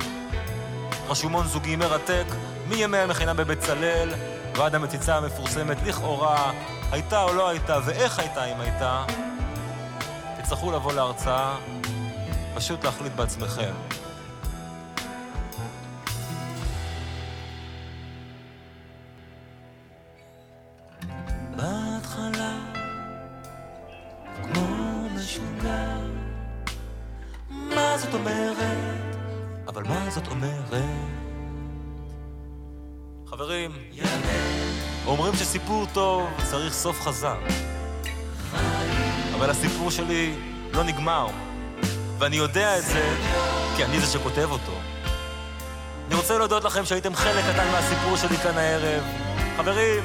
רשומון זוגי מרתק, מימי המכינה בבצלאל ועד המציצה המפורסמת לכאורה, הייתה או לא הייתה ואיך הייתה אם הייתה, תצטרכו לבוא להרצאה, פשוט להחליט בעצמכם. זאת אומרת? אבל מה זאת אומרת? חברים, אומרים שסיפור טוב צריך סוף חזק. אבל הסיפור שלי לא נגמר, ואני יודע את זה כי אני זה שכותב אותו. אני רוצה להודות לכם שהייתם חלק קטן מהסיפור שלי כאן הערב. חברים,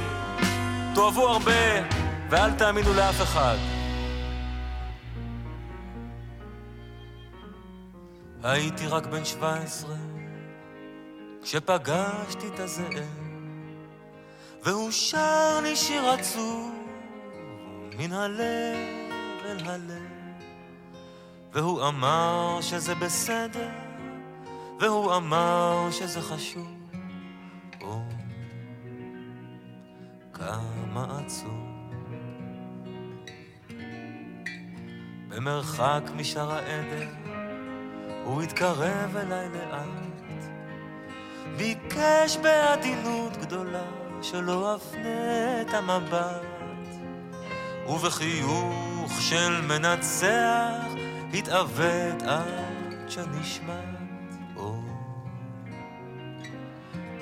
תאהבו הרבה ואל תאמינו לאף אחד. הייתי רק בן 17 כשפגשתי את הזאב והוא שר לי שיר עצוב מן הלב אל הלב. והוא אמר שזה בסדר והוא אמר שזה חשוב. או, כמה עצוב. במרחק משאר העדר הוא התקרב אליי לאט ביקש בעדינות גדולה שלא אפנה את המבט. ובחיוך של מנצח התעוות עד שנשמט. או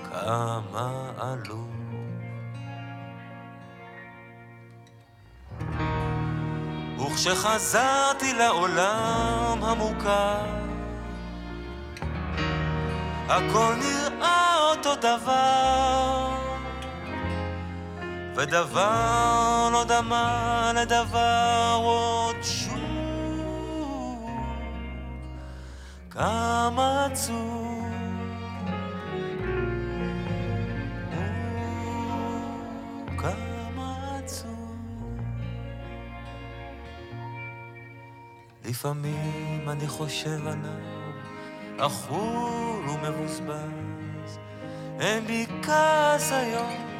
כמה עלוב. וכשחזרתי לעולם המוכר הכל נראה אותו דבר. ודבר לא דמה לדבר עוד שוב. כמה עצוב. לפעמים אני חושב עליו אכול ומבוזבז אין בי כעס היום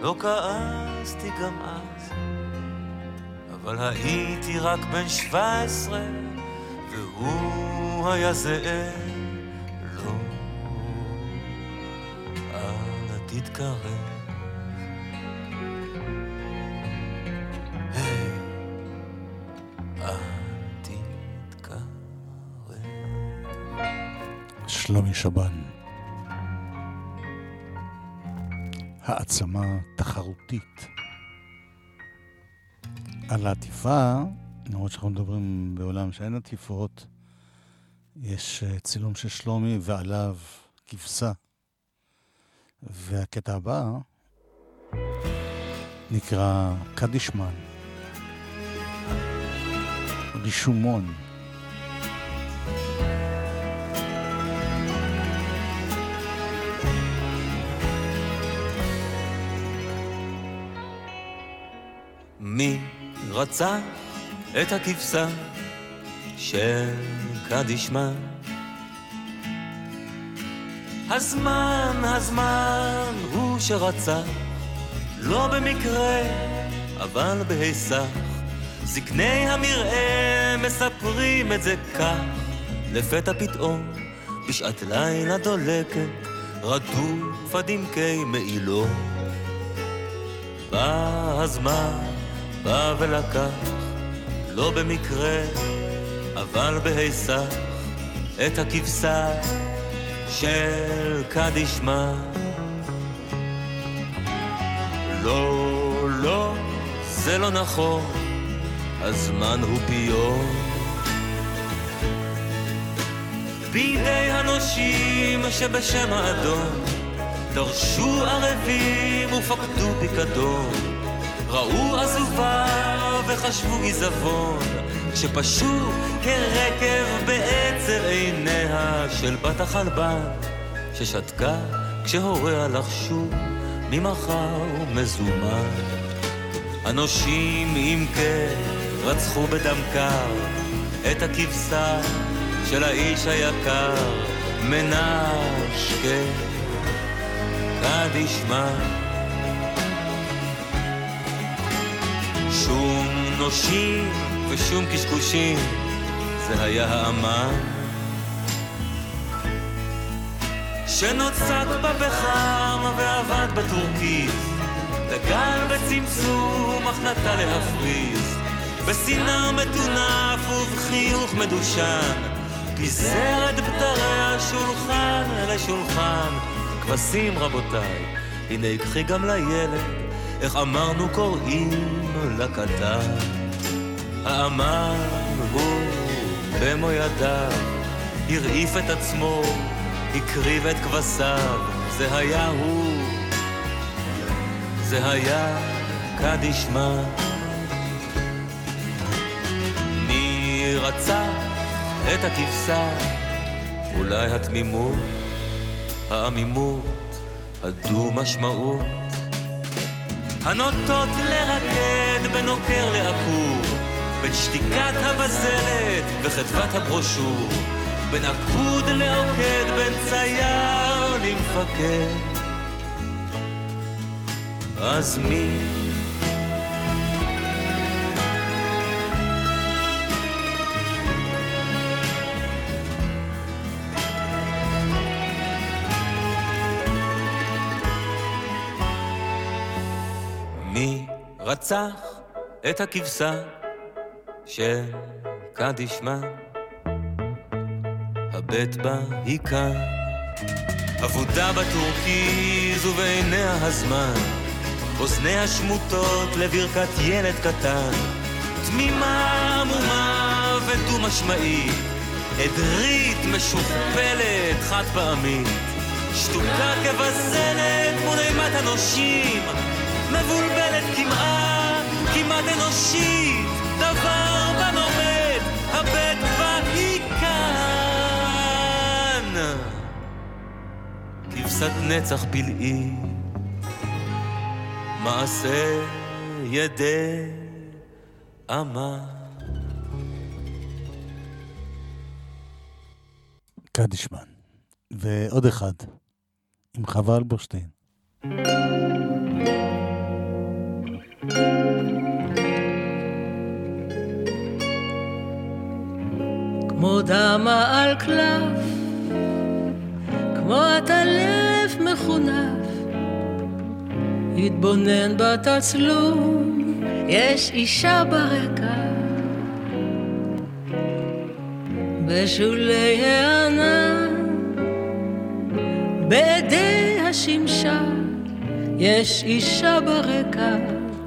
לא כעסתי גם אז, אבל הייתי רק בן שבע עשרה, והוא היה זאב. לא, אל תתקרב. היי, אל שלומי שבן. העצמה תחרותית. על העטיפה, למרות שאנחנו מדברים בעולם שאין עטיפות, יש אה, צילום של שלומי ועליו כבשה. והקטע הבא נקרא קדישמן. רישומון. מי רצה את הכבשה של קדישמן? הזמן, הזמן הוא שרצה, לא במקרה, אבל בהיסח. זקני המרעה מספרים את זה כך, לפתע פתאום, בשעת לילה דולקת, רדוף עד עמקי מעילו. בא הזמן, בא ולקח, לא במקרה, אבל בהיסח, את הכבשה של קדישמה. לא, לא, זה לא נכון, הזמן הוא פיון. בידי הנושים שבשם האדון דרשו ערבים ופקדו פיקדון ראו עזובה וחשבו עיזבון כשפשו כרקב בעצר עיניה של בת החלבן ששתקה כשהוריה לחשו ממחר מזומן הנושים אם כן רצחו בדם קר את הכבשה של האיש היקר מנשקה קדישמה. נושים ושום קשקושים, זה היה האמן. שנוצק בפחם ועבד בטורקית, דגל בצמצום אך נטה להפריז, בשנאה מטונף ובחיוך מדושן, פיזר את בטרי השולחן לשולחן. כבשים רבותיי, הנה קחי גם לילד, איך אמרנו קוראים לקטן. האמן הוא במו ידיו, הרעיף את עצמו, הקריב את כבשיו, זה היה הוא, זה היה קדישמה. מי רצה את הכבשה, אולי התמימות, העמימות, הדו-משמעות, הנוטות לרקד בנוקר לעקור, בין שתיקת הבזלת וחדוות הברושור, בין עקוד לעוקד, בין צייר למפקד. אז מי רצח את הכבשה של קדישמה? הבט בה היא כאן, אבודה בטורקיז ובעיניה הזמן, אוזניה שמוטות לברכת ילד קטן, תמימה עמומה ודו-משמעית, עדרית משוכפלת חד פעמית, שתוקה כבזלת מול אימת הנושים, מבולבלת כמעט, כמעט אנושית, דבר בה נומד, הבט בה היא כאן. כבשת נצח פלאי, מעשה ידי אמה. קדישמן. ועוד אחד, עם חווה אלברשטיין. כמו דמה על קלף, כמו עטלף מחונף, התבונן בתצלום, יש אישה ברקע. בשולי הענן, בעדי השמשה, יש אישה ברקע,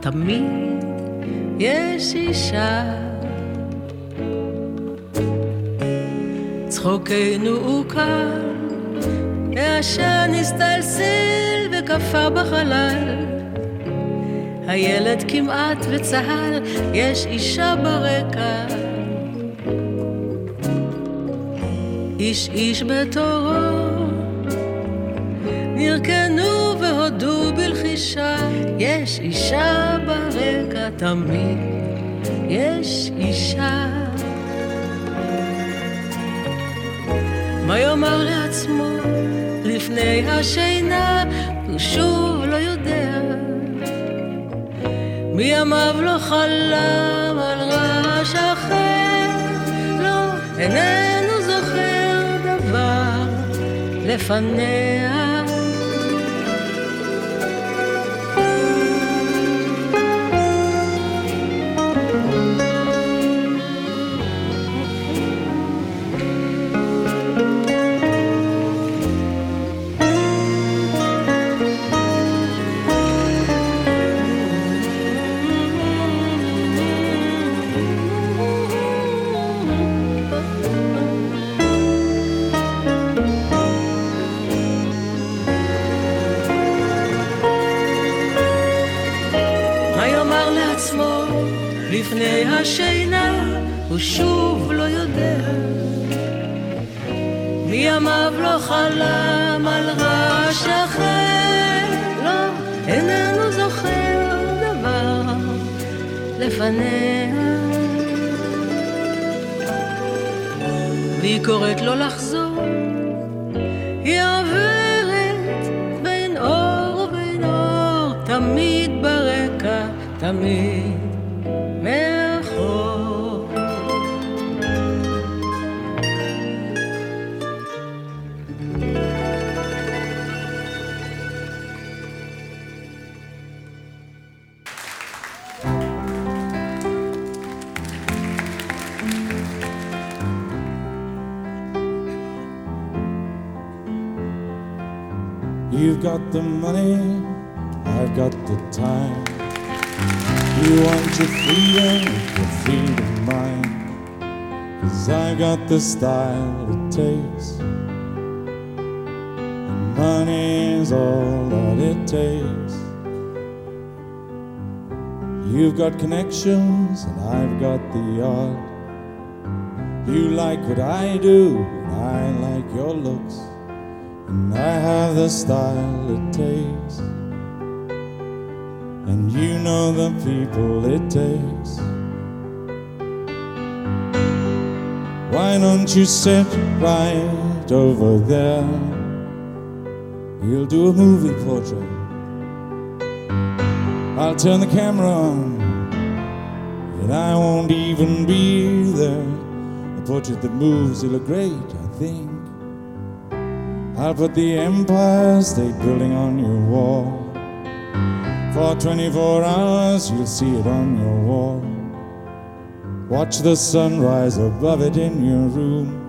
תמיד יש אישה. צחוקנו הוא קל, העשן הסתלסל וקפא בחלל. הילד כמעט וצהל, יש אישה ברקע. איש איש בתורו, נרקנו והודו בלחישה, יש אישה ברקע תמיד, יש אישה. מה יאמר לעצמו לפני השינה, הוא שוב לא יודע. מימיו לא חלם על רעש אחר, לא, איננו זוכר דבר לפניה. הוא שוב לא יודע. מימיו לא חלם על רעש אחר, לא, איננו זוכר דבר לפניה. והיא קוראת לו לא לחזור, היא עוברת בין אור ובין אור, תמיד ברקע, תמיד. Got the money, I've got the time. You want your freedom, your freedom mine. Cause I've got the style it takes. And money's all that it takes. You've got connections, and I've got the art. You like what I do, and I like your looks. And I have the style it takes. And you know the people it takes. Why don't you sit right over there? We'll do a movie portrait. I'll turn the camera on, and I won't even be there. A portrait that moves, you look great, I think. I'll put the Empire State Building on your wall. For 24 hours, you'll see it on your wall. Watch the sunrise above it in your room.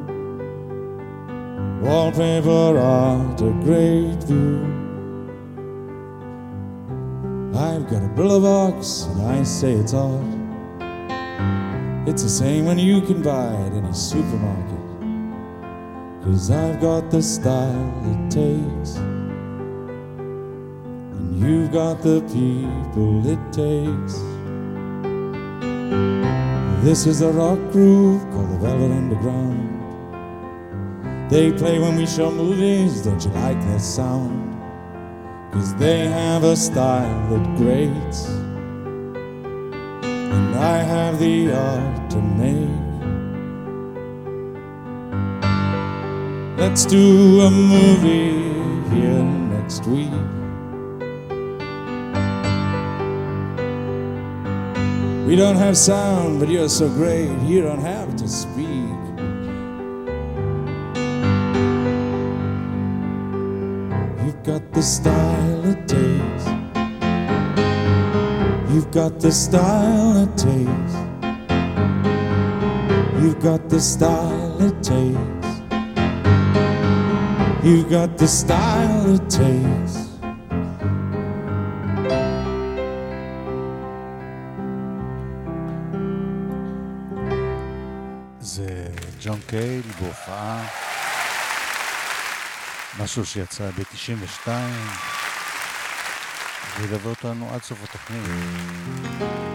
Wallpaper art, a great view. I've got a Brillo box, and I say it's art. It's the same when you can buy at any supermarket. Cause I've got the style it takes. And you've got the people it takes. This is a rock group called the Velvet Underground. They play when we show movies, don't you like their sound? Cause they have a style that grates. And I have the art to make. Let's do a movie here next week. We don't have sound, but you're so great, you don't have to speak. You've got the style it takes. You've got the style it takes. You've got the style it takes. You've got the style it takes. זה ג'ון קייל בהופעה, משהו שיצא ב-92, וילווה אותנו עד סוף התוכנית.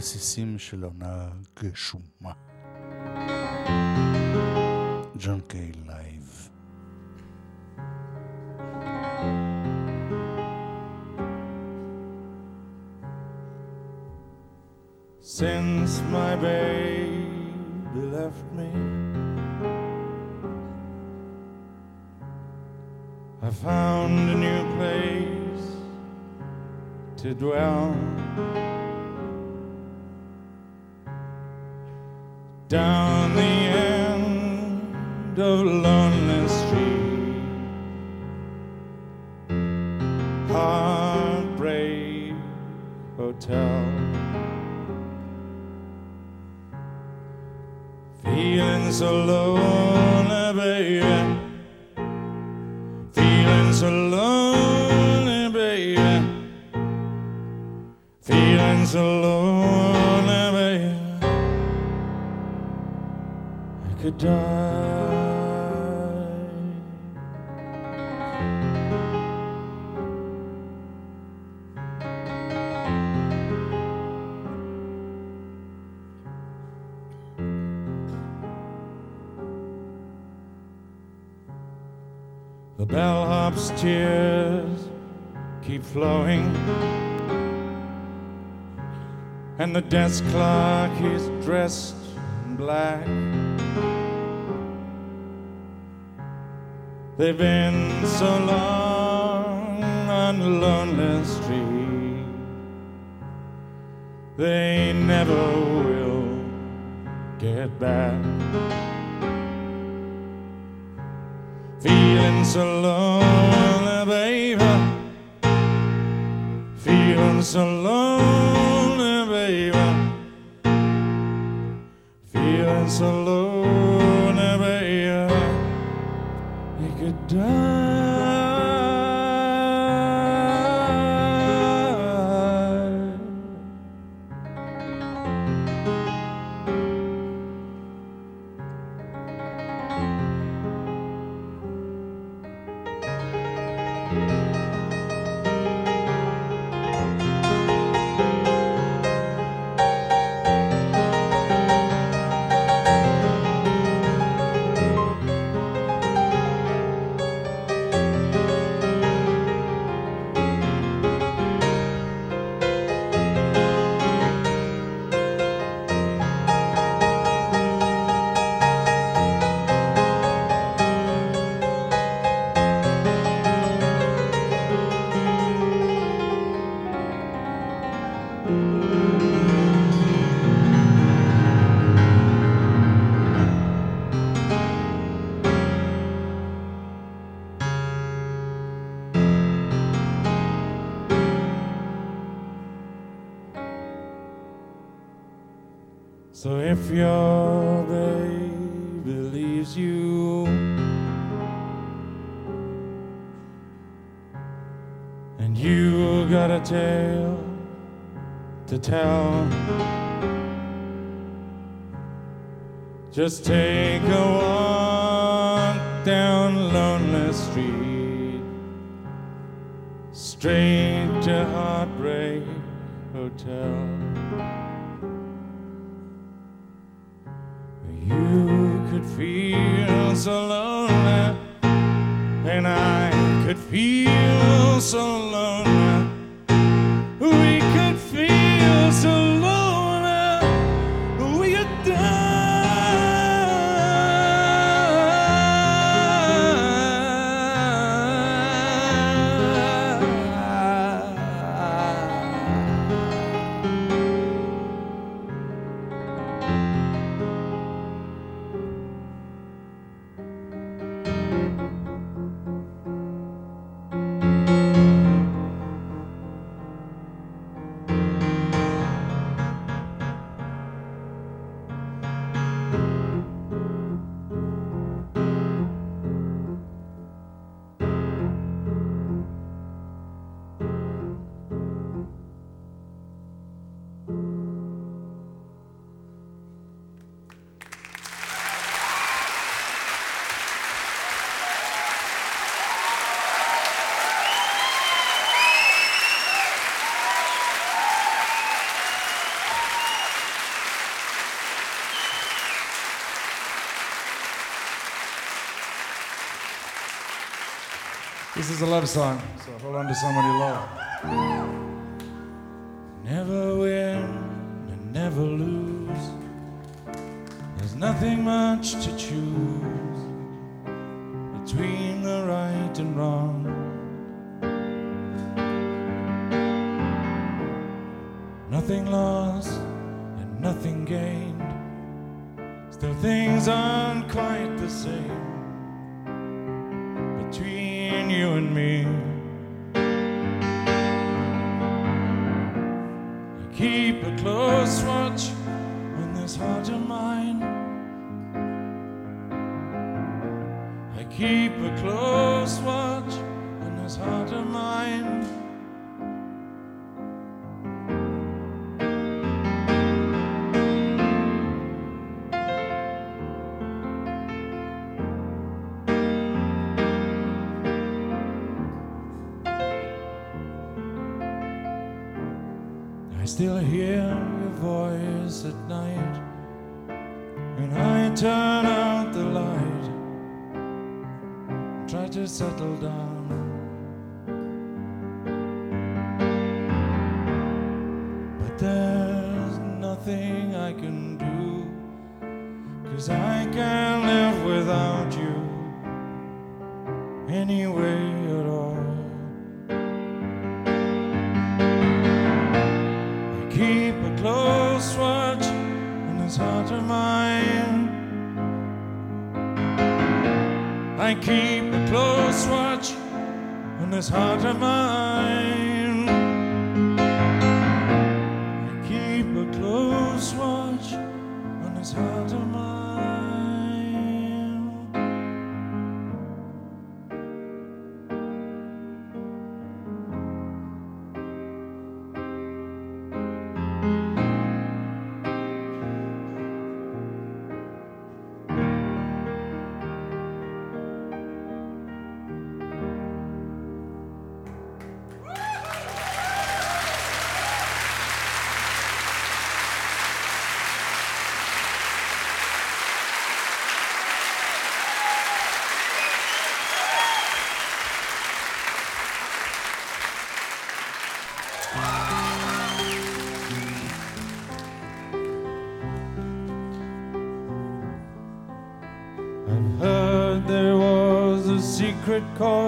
רסיסים של עונה גשומה. ג'ון קייל לייב. Since my baby left me, I found a new place to dwell. Down the end of Lonely Street, Heartbreak Hotel. Feeling so lonely, baby. Could die. The bellhop's tears keep flowing, and the desk clerk is dressed black. They've been so long down lonely street. They never will get back. Feeling so lonely, You could die. Your baby leaves you and you got a tale to tell, just take lonesome a love song, so hold on to somebody love. Never win and never lose. There's nothing much to choose between the right and wrong. Nothing lost and nothing gained. Still, things aren't quite the same between you and me. I keep a close watch on this heart of mine. I keep a close watch on this heart of mine. To settle down. Secret chord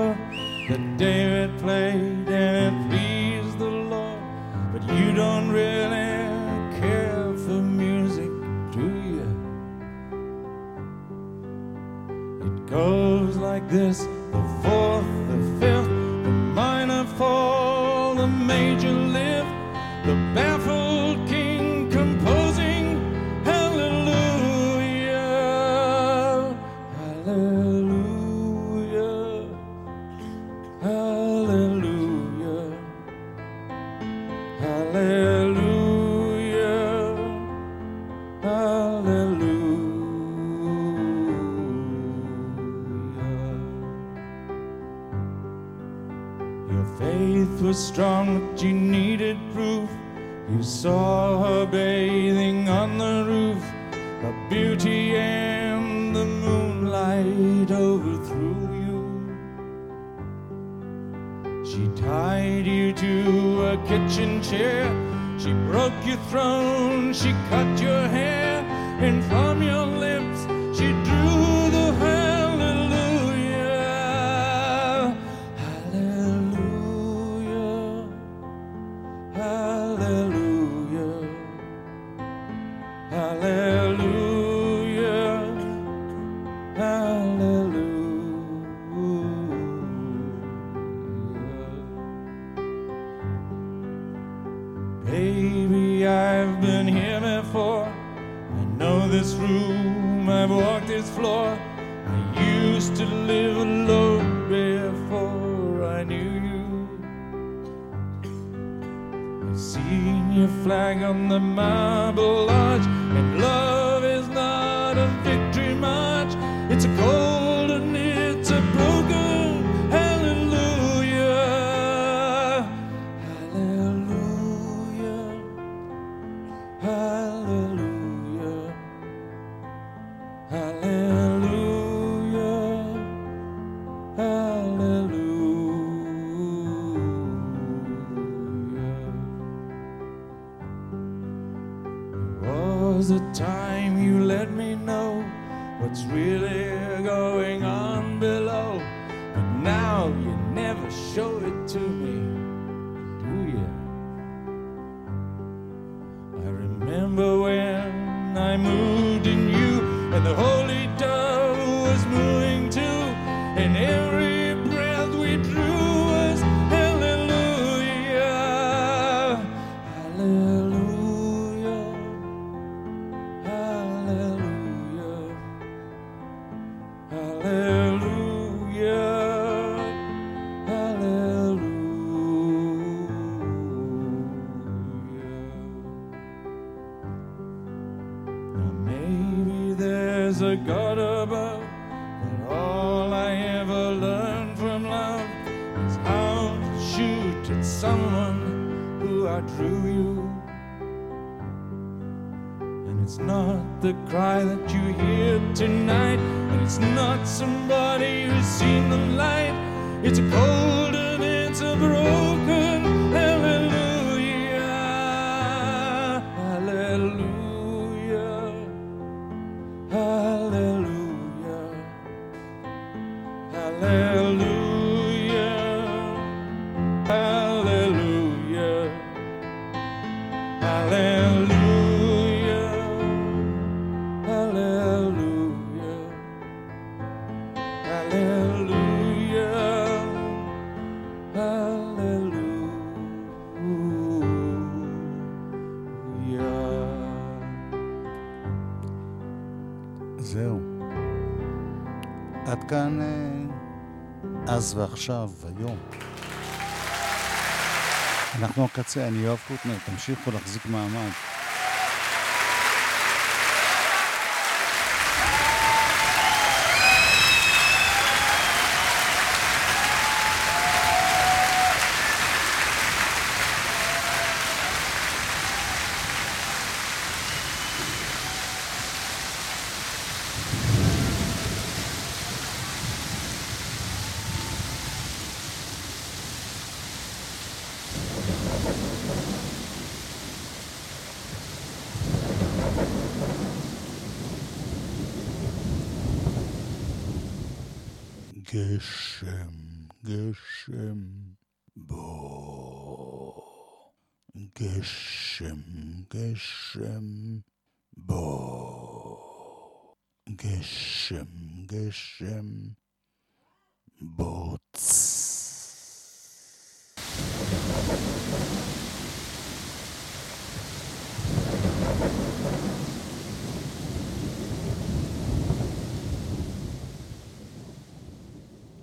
flag on the marble arch, אז ועכשיו, היום. אנחנו הקצה, אני יואב קוטנר, תמשיכו להחזיק מעמד.